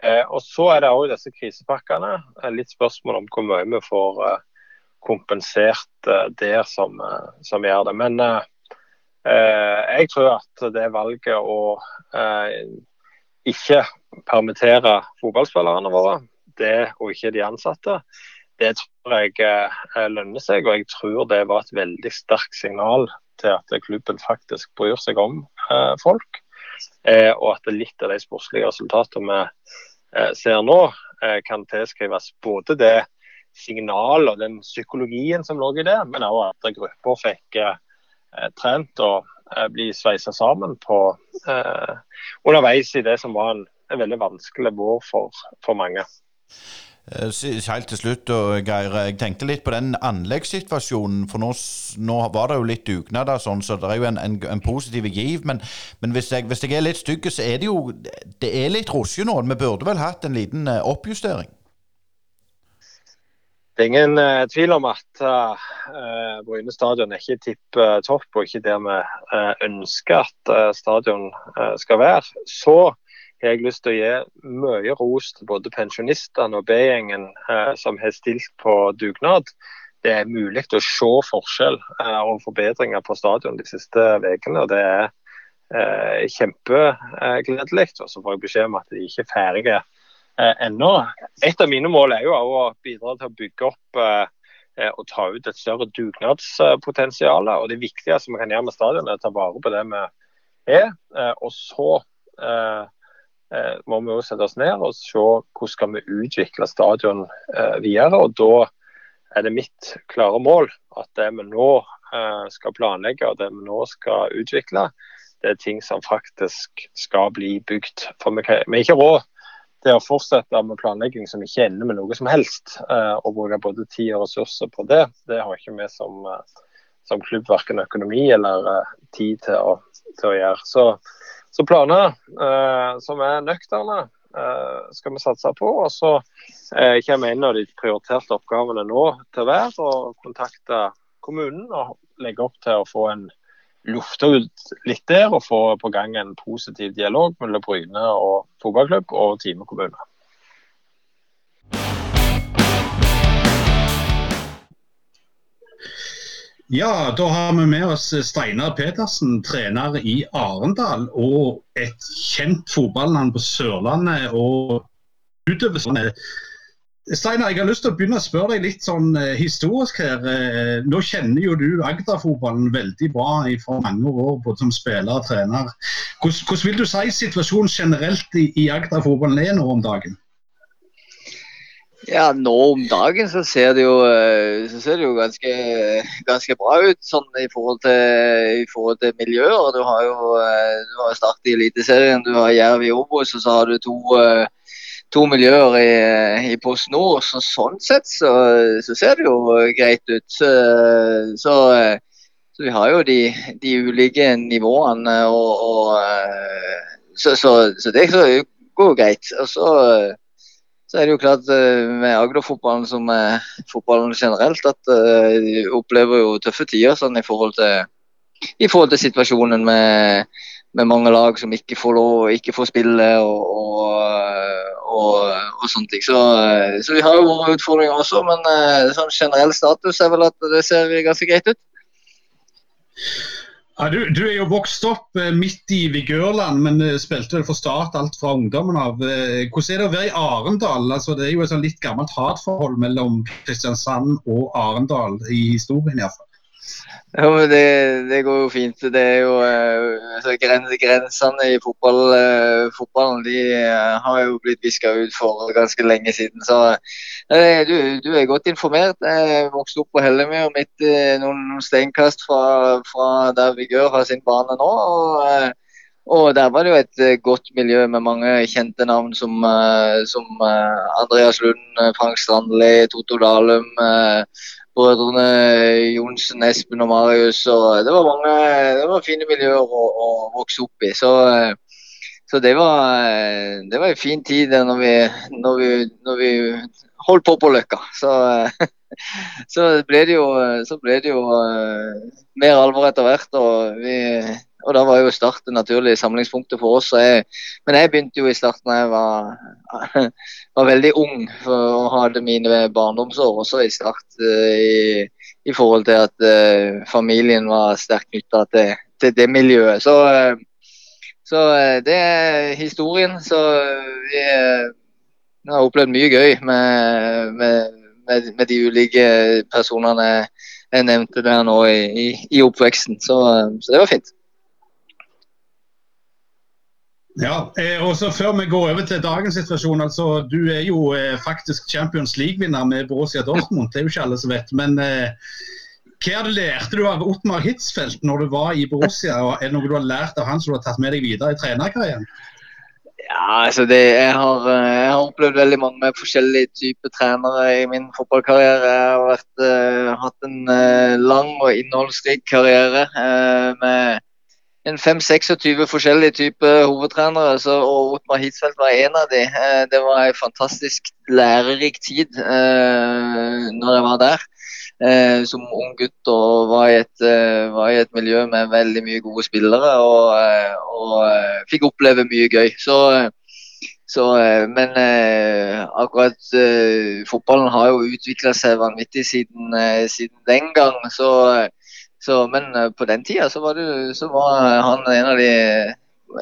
Eh, og så er det òg disse krisepakkene. Litt spørsmål om hvor mye vi får kompensert der som, som gjør det. Men Eh, jeg tror at det valget å eh, ikke permittere fotballspillerne våre, det og ikke de ansatte, det tror jeg eh, lønner seg. Og jeg tror det var et veldig sterkt signal til at klubben faktisk bryr seg om eh, folk. Eh, og at litt av de sportslige resultatene vi eh, ser nå, eh, kan tilskrives både det signalet og den psykologien som lå i det, men òg at grupper fikk trent og bli sveisa sammen på, underveis i det som var en, en veldig vanskelig vår for, for mange. Eh, helt til slutt, Geir. Jeg tenkte litt på den anleggssituasjonen. For nå, nå var det jo litt dugnader, sånn, så det er jo en, en, en positiv giv. Men, men hvis, jeg, hvis, jeg, er litt stygg, så er det jo det er litt rusje nå. Vi burde vel hatt en liten oppjustering? Det er ingen uh, tvil om at uh, Bryne stadion er ikke tipp uh, topp, og ikke der vi ønsker at stadion skal være. Så har jeg lyst til å gi mye ros til både pensjonistene og B-gjengen som har stilt på dugnad. Det er mulig å se forskjell og forbedringer på stadion de siste ukene. Det er kjempegledelig. Og så får jeg beskjed om at de ikke er ferdige ennå. Et av mine mål er jo å bidra til å bygge opp eh, og ta ut et større dugnadspotensial. Og Det viktigste vi kan gjøre med stadion, er å ta vare på det vi er. Eh, og så eh, må vi jo sette oss ned og se hvordan skal vi utvikle stadion eh, videre. og Da er det mitt klare mål at det vi nå eh, skal planlegge og det vi nå skal utvikle, det er ting som faktisk skal bli bygd. For vi, kan, vi er ikke råd til å fortsette med planlegging som ikke ender med noe som helst, eh, og bruke både tid og ressurser på det. Det har ikke vi som, eh, som klubb verken økonomi eller eh, tid til å, til å gjøre. Så så planer som er nøkterne, skal vi satse på. Og så kommer en av de prioriterte oppgavene nå til å være å kontakte kommunen og legge opp til å få en lufte ut litt der og få på gang en positiv dialog mellom Bryne og fotballklubb og Time kommune. Ja, da har vi med oss Steinar Petersen, trener i Arendal. Og et kjent fotballnavn på Sørlandet og utover sånn. Steinar, jeg har lyst til å begynne å spørre deg litt sånn eh, historisk her. Eh, nå kjenner jo du Agder-fotballen veldig bra fra mange år, både som spiller og trener. Hvordan, hvordan vil du si situasjonen generelt i, i Agder-fotballen er nå om dagen? Ja, nå om dagen så ser det jo, eh, ser det jo ganske, ganske, bra ut sånn i forhold til, til miljøet. Du har jo du har Start i Eliteserien, du har Jerv i Obos, og så har du to, eh, to miljøer i, i Post Nord. Så sånn sett så, så, ser det jo greit ut. Så, så, så vi har jo de, de ulike nivåene, og, og så, det går jo greit. Og så er det jo klart eh, med Agder-fotballen som er fotballen generelt, at uh, de opplever jo tøffe tider sånn i forhold til, i forhold til situasjonen med, med, mange lag som ikke får lov, ikke får spille og, og, og, og sånne ting. Så, eh, så, vi har jo våre utfordringer også, men uh, sånn generell status er vel at det ser ganske greit ut. Ja, du, du, er jo vokst opp eh, midt i Vigørland, men eh, spilte vel for Start alt fra ungdommen av. Eh, hvordan er det å være i Arendal? Altså, det er jo et sånn litt gammelt hatforhold mellom Kristiansand og Arendal i historien iallfall. Jo, men det, det, går jo fint. Det er jo altså, Grensene i fotball, uh, fotballen de uh, har jo blitt viska ut for ganske lenge siden. Så du, du, er godt informert. Jeg vokste opp på Hellemyr, midt noen steinkast fra, fra der Vigør har sin bane nå. og og Der var det jo et godt miljø med mange kjente navn som, som Andreas Lund, Frank Strandli, Toto Dalum, brødrene Johnsen, Espen og Marius. og Det var mange det var fine miljøer å, å vokse opp i. Så, så det, var, det var en fin tid når vi, når når vi holdt på på Løkka. Så, *laughs* så, ble det jo, ble det jo mer alvor etter hvert. og vi og da var jo Start det naturlige samlingspunktet for oss. Jeg, men jeg begynte jo i Start da jeg var, *laughs* var, veldig ung og hadde mine barndomsår også i Start. Eh, I, i forhold til at uh, familien var sterkt knytta til, til, det miljøet. Så, uh, så det er historien. Så vi har opplevd mye gøy med, med, med, med de ulike personene jeg nevnte der nå i, i, i oppveksten. Så, så, det var fint. Ja, eh, og så Før vi går over til dagens situasjon. altså Du er jo eh, faktisk Champions League-vinner med Borussia Dortmund. Det er jo ikke alle som vet. Men eh, hva lærte du av Ottmar Hitzfeldt når du var i Borussia? og Er det noe du har lært av han som du har tatt med deg videre i trenerkarrieren? Ja, altså det, jeg, har, eh, jeg, har, opplevd veldig mange forskjellige typer trenere i min fotballkarriere. Jeg har vært, uh, hatt en uh, lang og innholdsrik karriere uh, med en 5-26 forskjellige typer hovedtrenere, så, og Otmar Hitzfeldt var en av de. Eh, det var en fantastisk lærerik tid eh, når jeg var der. Eh, som ung gutt og var i, et, eh, var i, et, miljø med veldig mye gode spillere og, eh, og eh, fikk oppleve mye gøy. Så, så men akkurat fotballen har jo utvikla seg vanvittig siden, siden den gang. så så, men uh, på den tida så var, det, så var han en av, de,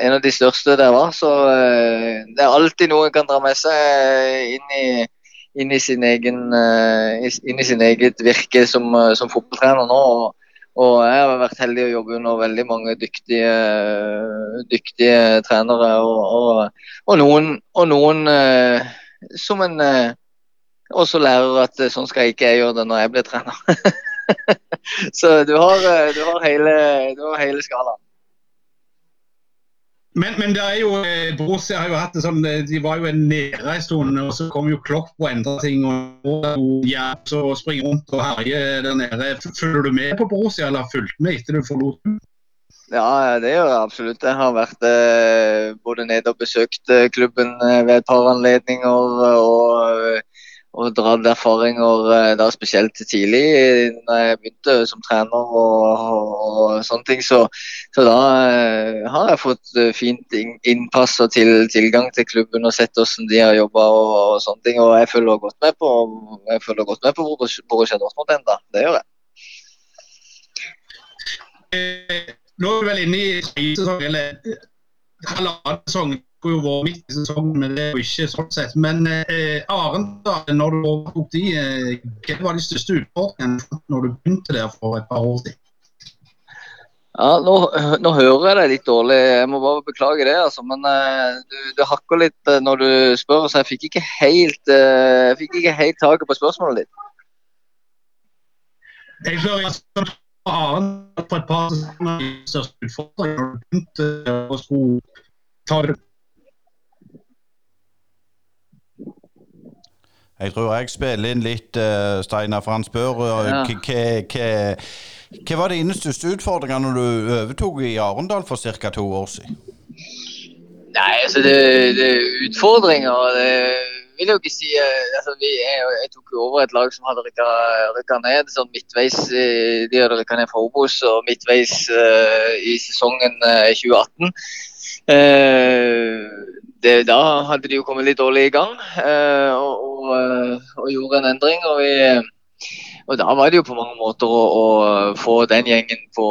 en av de største der var. Så uh, det er alltid noe en kan dra med seg inn i, inn i, sin, egen, inn i sin eget virke som, som fotballtrener nå. Og, og, jeg har vært heldig å jobbe under veldig mange dyktige, dyktige trenere. Og, og, og noen, noen som en også lærer at sånn skal jeg ikke gjøre det når jeg blir trener. *laughs* *laughs* så du har, eh, du, har hele, du har hele skalaen. Men, men, det er jo, eh, Borussia har jo hatt det sånn, eh, de var jo nede en stund, og så kom jo Klopp og endra ting. og ja, så springer rundt og herjer der nede. Følger du med på Borussia, eller har fulgt med etter du forlot? Ja, det gjør jeg absolutt. Jeg har vært både nede og besøkt klubben ved et par anledninger. og og dratt erfaringer eh, da spesielt tidlig når jeg begynte som trener og, og, og sånne ting. Så, så da uh, har jeg fått uh, fint innpass og til, tilgang til klubben og sett hvordan de har jobba og, og, sånne ting. Og jeg følger godt med på jeg følger godt med på Borussia Dortmund ennå. Det gjør jeg. Nå er vi vel inne i tredje sesong, eller halvannen sesong skulle jo vært midt i sesongen, men det er jo ikke sånn sett. Men eh, Arendal, når du overtok de, eh, hva var de største utfordringene når du begynte der for et par år siden? Ja, nå, nå, hører jeg deg litt dårlig, jeg må bare beklage det. altså, Men uh, du, du, hakker litt uh, når du spør, så jeg fikk ikke helt, jeg fikk ikke helt taket på spørsmålet ditt. Jeg hører altså, Arendal på et par sesonger største utfordringer når du begynte å skulle ta det Jeg tror jeg spiller inn litt, uh, Steinar, for han spør ja. hva var dine største utfordringer når du overtok i Arendal for ca. to år siden? Nei, altså det, det er utfordringer. Det vil jeg jo ikke si. Eh, altså, vi, jeg, jeg, tok jo over et lag som hadde rykka ned sånn midtveis. De hadde rykka ned fra Obos og midtveis uh, i sesongen uh, 2018. Uh, det, da hadde de jo kommet litt dårlig i gang eh, og, og, eh, og, gjorde en endring. Og, vi, og, da var det jo på mange måter å, å få den gjengen på,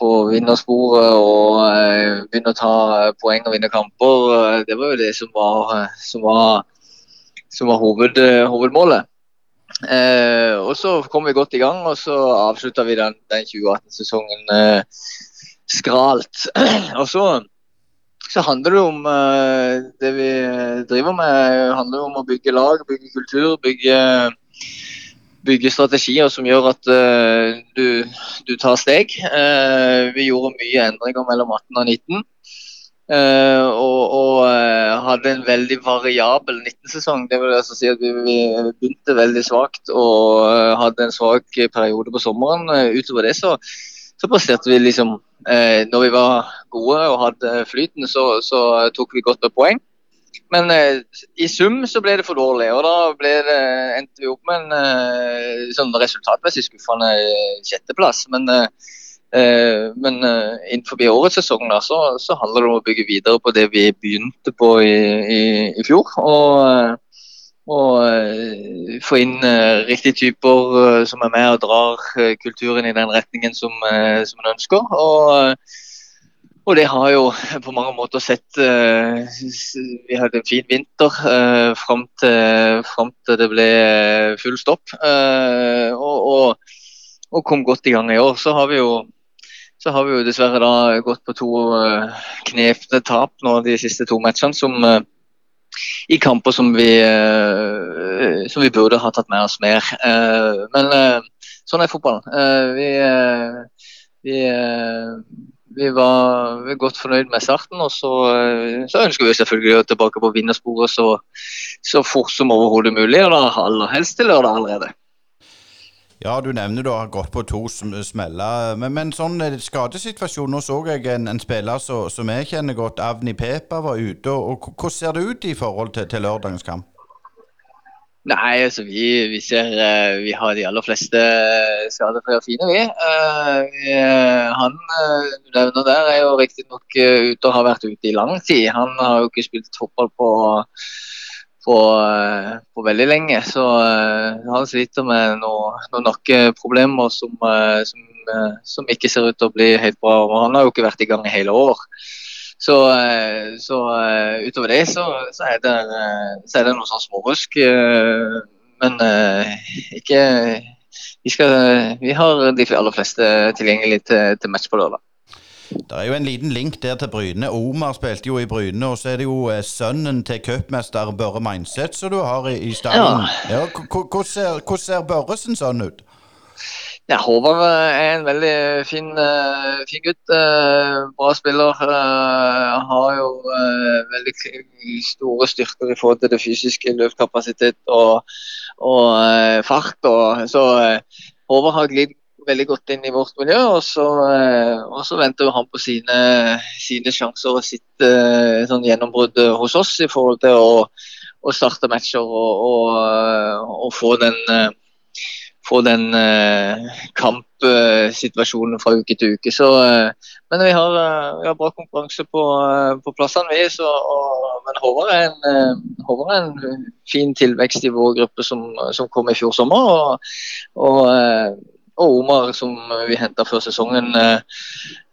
på vinnersporet og eh, begynne å ta poeng og vinne kamper. Det var jo det som var, som var, som var hoved, hovedmålet. Eh, og så kom vi godt i gang, og så avslutta vi den, den 2018-sesongen eh, skralt. *clears throat* og så så handler det om uh, det vi driver med, handler om å bygge lag, bygge kultur, bygge, bygge strategier som gjør at uh, du, du, tar steg. Uh, vi gjorde mye endringer mellom 18 og 19. og, og hadde en veldig variabel 19-sesong. Det vil altså si at vi, vi, begynte veldig svakt og hadde en svak periode på sommeren. utover det så så presterte vi liksom eh, Når vi var gode og hadde flyten, så, så tok vi godt med poeng. Men eh, i sum så ble det for dårlig, og da det, endte vi opp med en eh, sånn resultatmessig skuffende sjetteplass. Men, eh, eh men eh, innenfor årets sesong da, så, så, handler det om å bygge videre på det vi begynte på i, i, i fjor. og eh, og uh, få inn uh, riktige typer uh, som er med og drar kulturen i den retningen som, som en ønsker. Og, og, det har jo på mange måter sett Vi hadde en fin vinter fram til, til, det ble full stopp. og, og og kom godt i gang i år. Så har vi jo så har vi jo dessverre da gått på to knepne tap nå de siste to matchene, som i kamper som vi, uh, som vi burde ha tatt med oss mer. men sånn er fotballen. vi, vi, vi, var, godt fornøyd med starten, og så, så ønsker vi selvfølgelig å tilbake på vinnersporet så, så fort som overhodet mulig, og da aller helst til lørdag allerede. Ja, du nevner du har gått på to smeller. Men, men sånn eh, skadesituasjon Nå så jeg en, en spiller så, som jeg kjenner godt, Avni Pepa, var ute. og, og Hvordan ser det ut i forhold til, til lørdagens kamp? Nei, altså vi, vi, ser uh, Vi har de aller fleste skadefrie og fine, vi. Han du nevner der, er jo riktignok ute og har vært ute i lang tid. Han har jo ikke spilt fotball på på, eh, på, veldig lenge. Så uh, han sliter med noen noe nakkeproblemer som, uh, som, som, ikke ser ut til å bli helt bra. Og han har jo ikke vært i gang i hele år. Så, så utover det så, så, er det, så, er det, noe sånn smårusk. men ikke vi, skal, vi, har de aller fleste tilgjengelig til, til match på lørdag. Det er jo en liten link der til Bryne. Omar spilte jo i Bryne, og så er det jo eh, sønnen til cupmester Børre Mindset som du har i, i stallen. Ja. Ja, hvordan, ser, hvordan ser Børre sin sønn ut? Ja, Håvard er en veldig fin, uh, fin gutt. Bra spiller. Har jo veldig store styrker i forhold til det fysiske, løpskapasitet og, og fart. Og, så Håvard har glidd veldig godt inn i vårt miljø. Og så, eh, og så venter han på sine, sine sjanser og sitt eh, sånn gjennombrudd hos oss i forhold til å, å starte matcher og, og, og få den få den eh, kampsituasjonen fra uke til uke. Så, eh, men vi har, vi har, bra konkurranse på, på plassene, vi. Så, men Håvard er, en, Håvard er en fin tilvekst i vår gruppe som, som kom i fjor sommer. Og, og og Omar, som vi henta før sesongen, eh,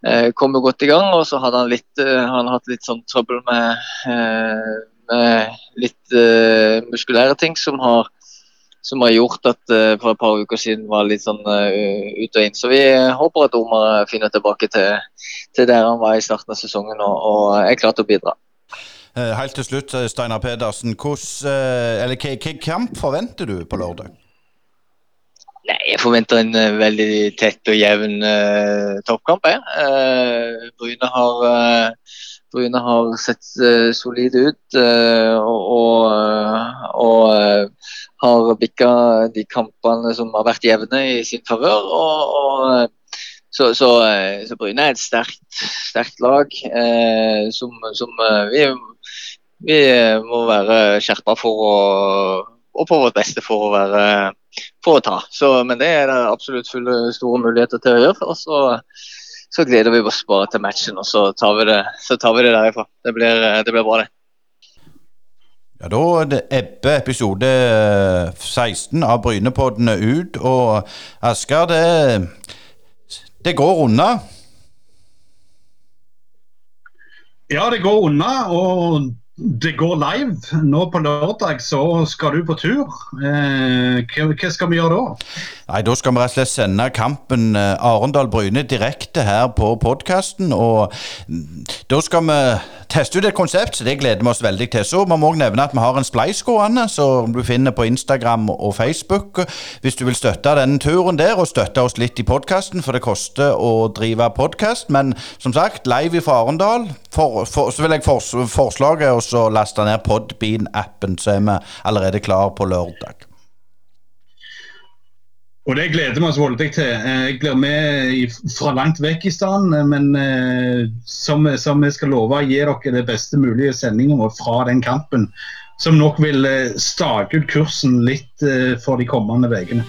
eh, kom jo godt i gang. Og så hadde han, litt, eh, han hatt litt sånn trøbbel med, med litt muskulære ting som har, som har gjort at for et par uker siden var litt sånn ut og inn. Så vi håper at Omar finner tilbake til, til der han var i starten av sesongen og, og er klar til å bidra. Helt til slutt, Steinar Pedersen. Hvilken kamp forventer du på lørdag? Nei, Jeg forventer en uh, veldig tett og jevn uh, toppkamp. Uh, Bryne har Bryne har sett solide ut og, og, har bikka de kampene som har vært jevne i sin favør. Så, så, så, Bryne er et sterkt, sterkt lag som, som vi, vi, må være skjerpa for å, og på vårt beste for å være for å ta. Så, men det er det absolutt fulle store muligheter til å gjøre. Og så, så gleder vi oss bare til matchen, og så tar vi det, tar vi det derifra. Det blir, det blir bra, det. Ja, Da ebber ebbe episode 16 av Brynepoddene ut. Og Asker, det, det går unna? Ja, det går unna. Og det går live. Nå på lørdag så skal du på tur. Eh, hva skal vi gjøre da? Nei, Da skal vi rett og slett sende kampen eh, Arendal-Bryne direkte her på podkasten. Og mm, da skal vi teste ut et konsept, så det gleder vi oss veldig til. Så må vi òg nevne at vi har en spleis gående, som du finner på Instagram og Facebook. Hvis du vil støtte denne turen der, og støtte oss litt i podkasten, for det koster å drive podkast. Men som sagt, live fra Arendal. For, for, så vil jeg forslaget å laste ned Podbean-appen, så er vi allerede klar på lørdag. Og Det gleder vi oss voldelig til. Eh, jeg blir med fra langt vekk i stedet, eh, men eh, som, som jeg skal love, gi dere det beste mulige sendinga fra den kampen. Som nok vil stake ut kursen litt for de kommende ukene.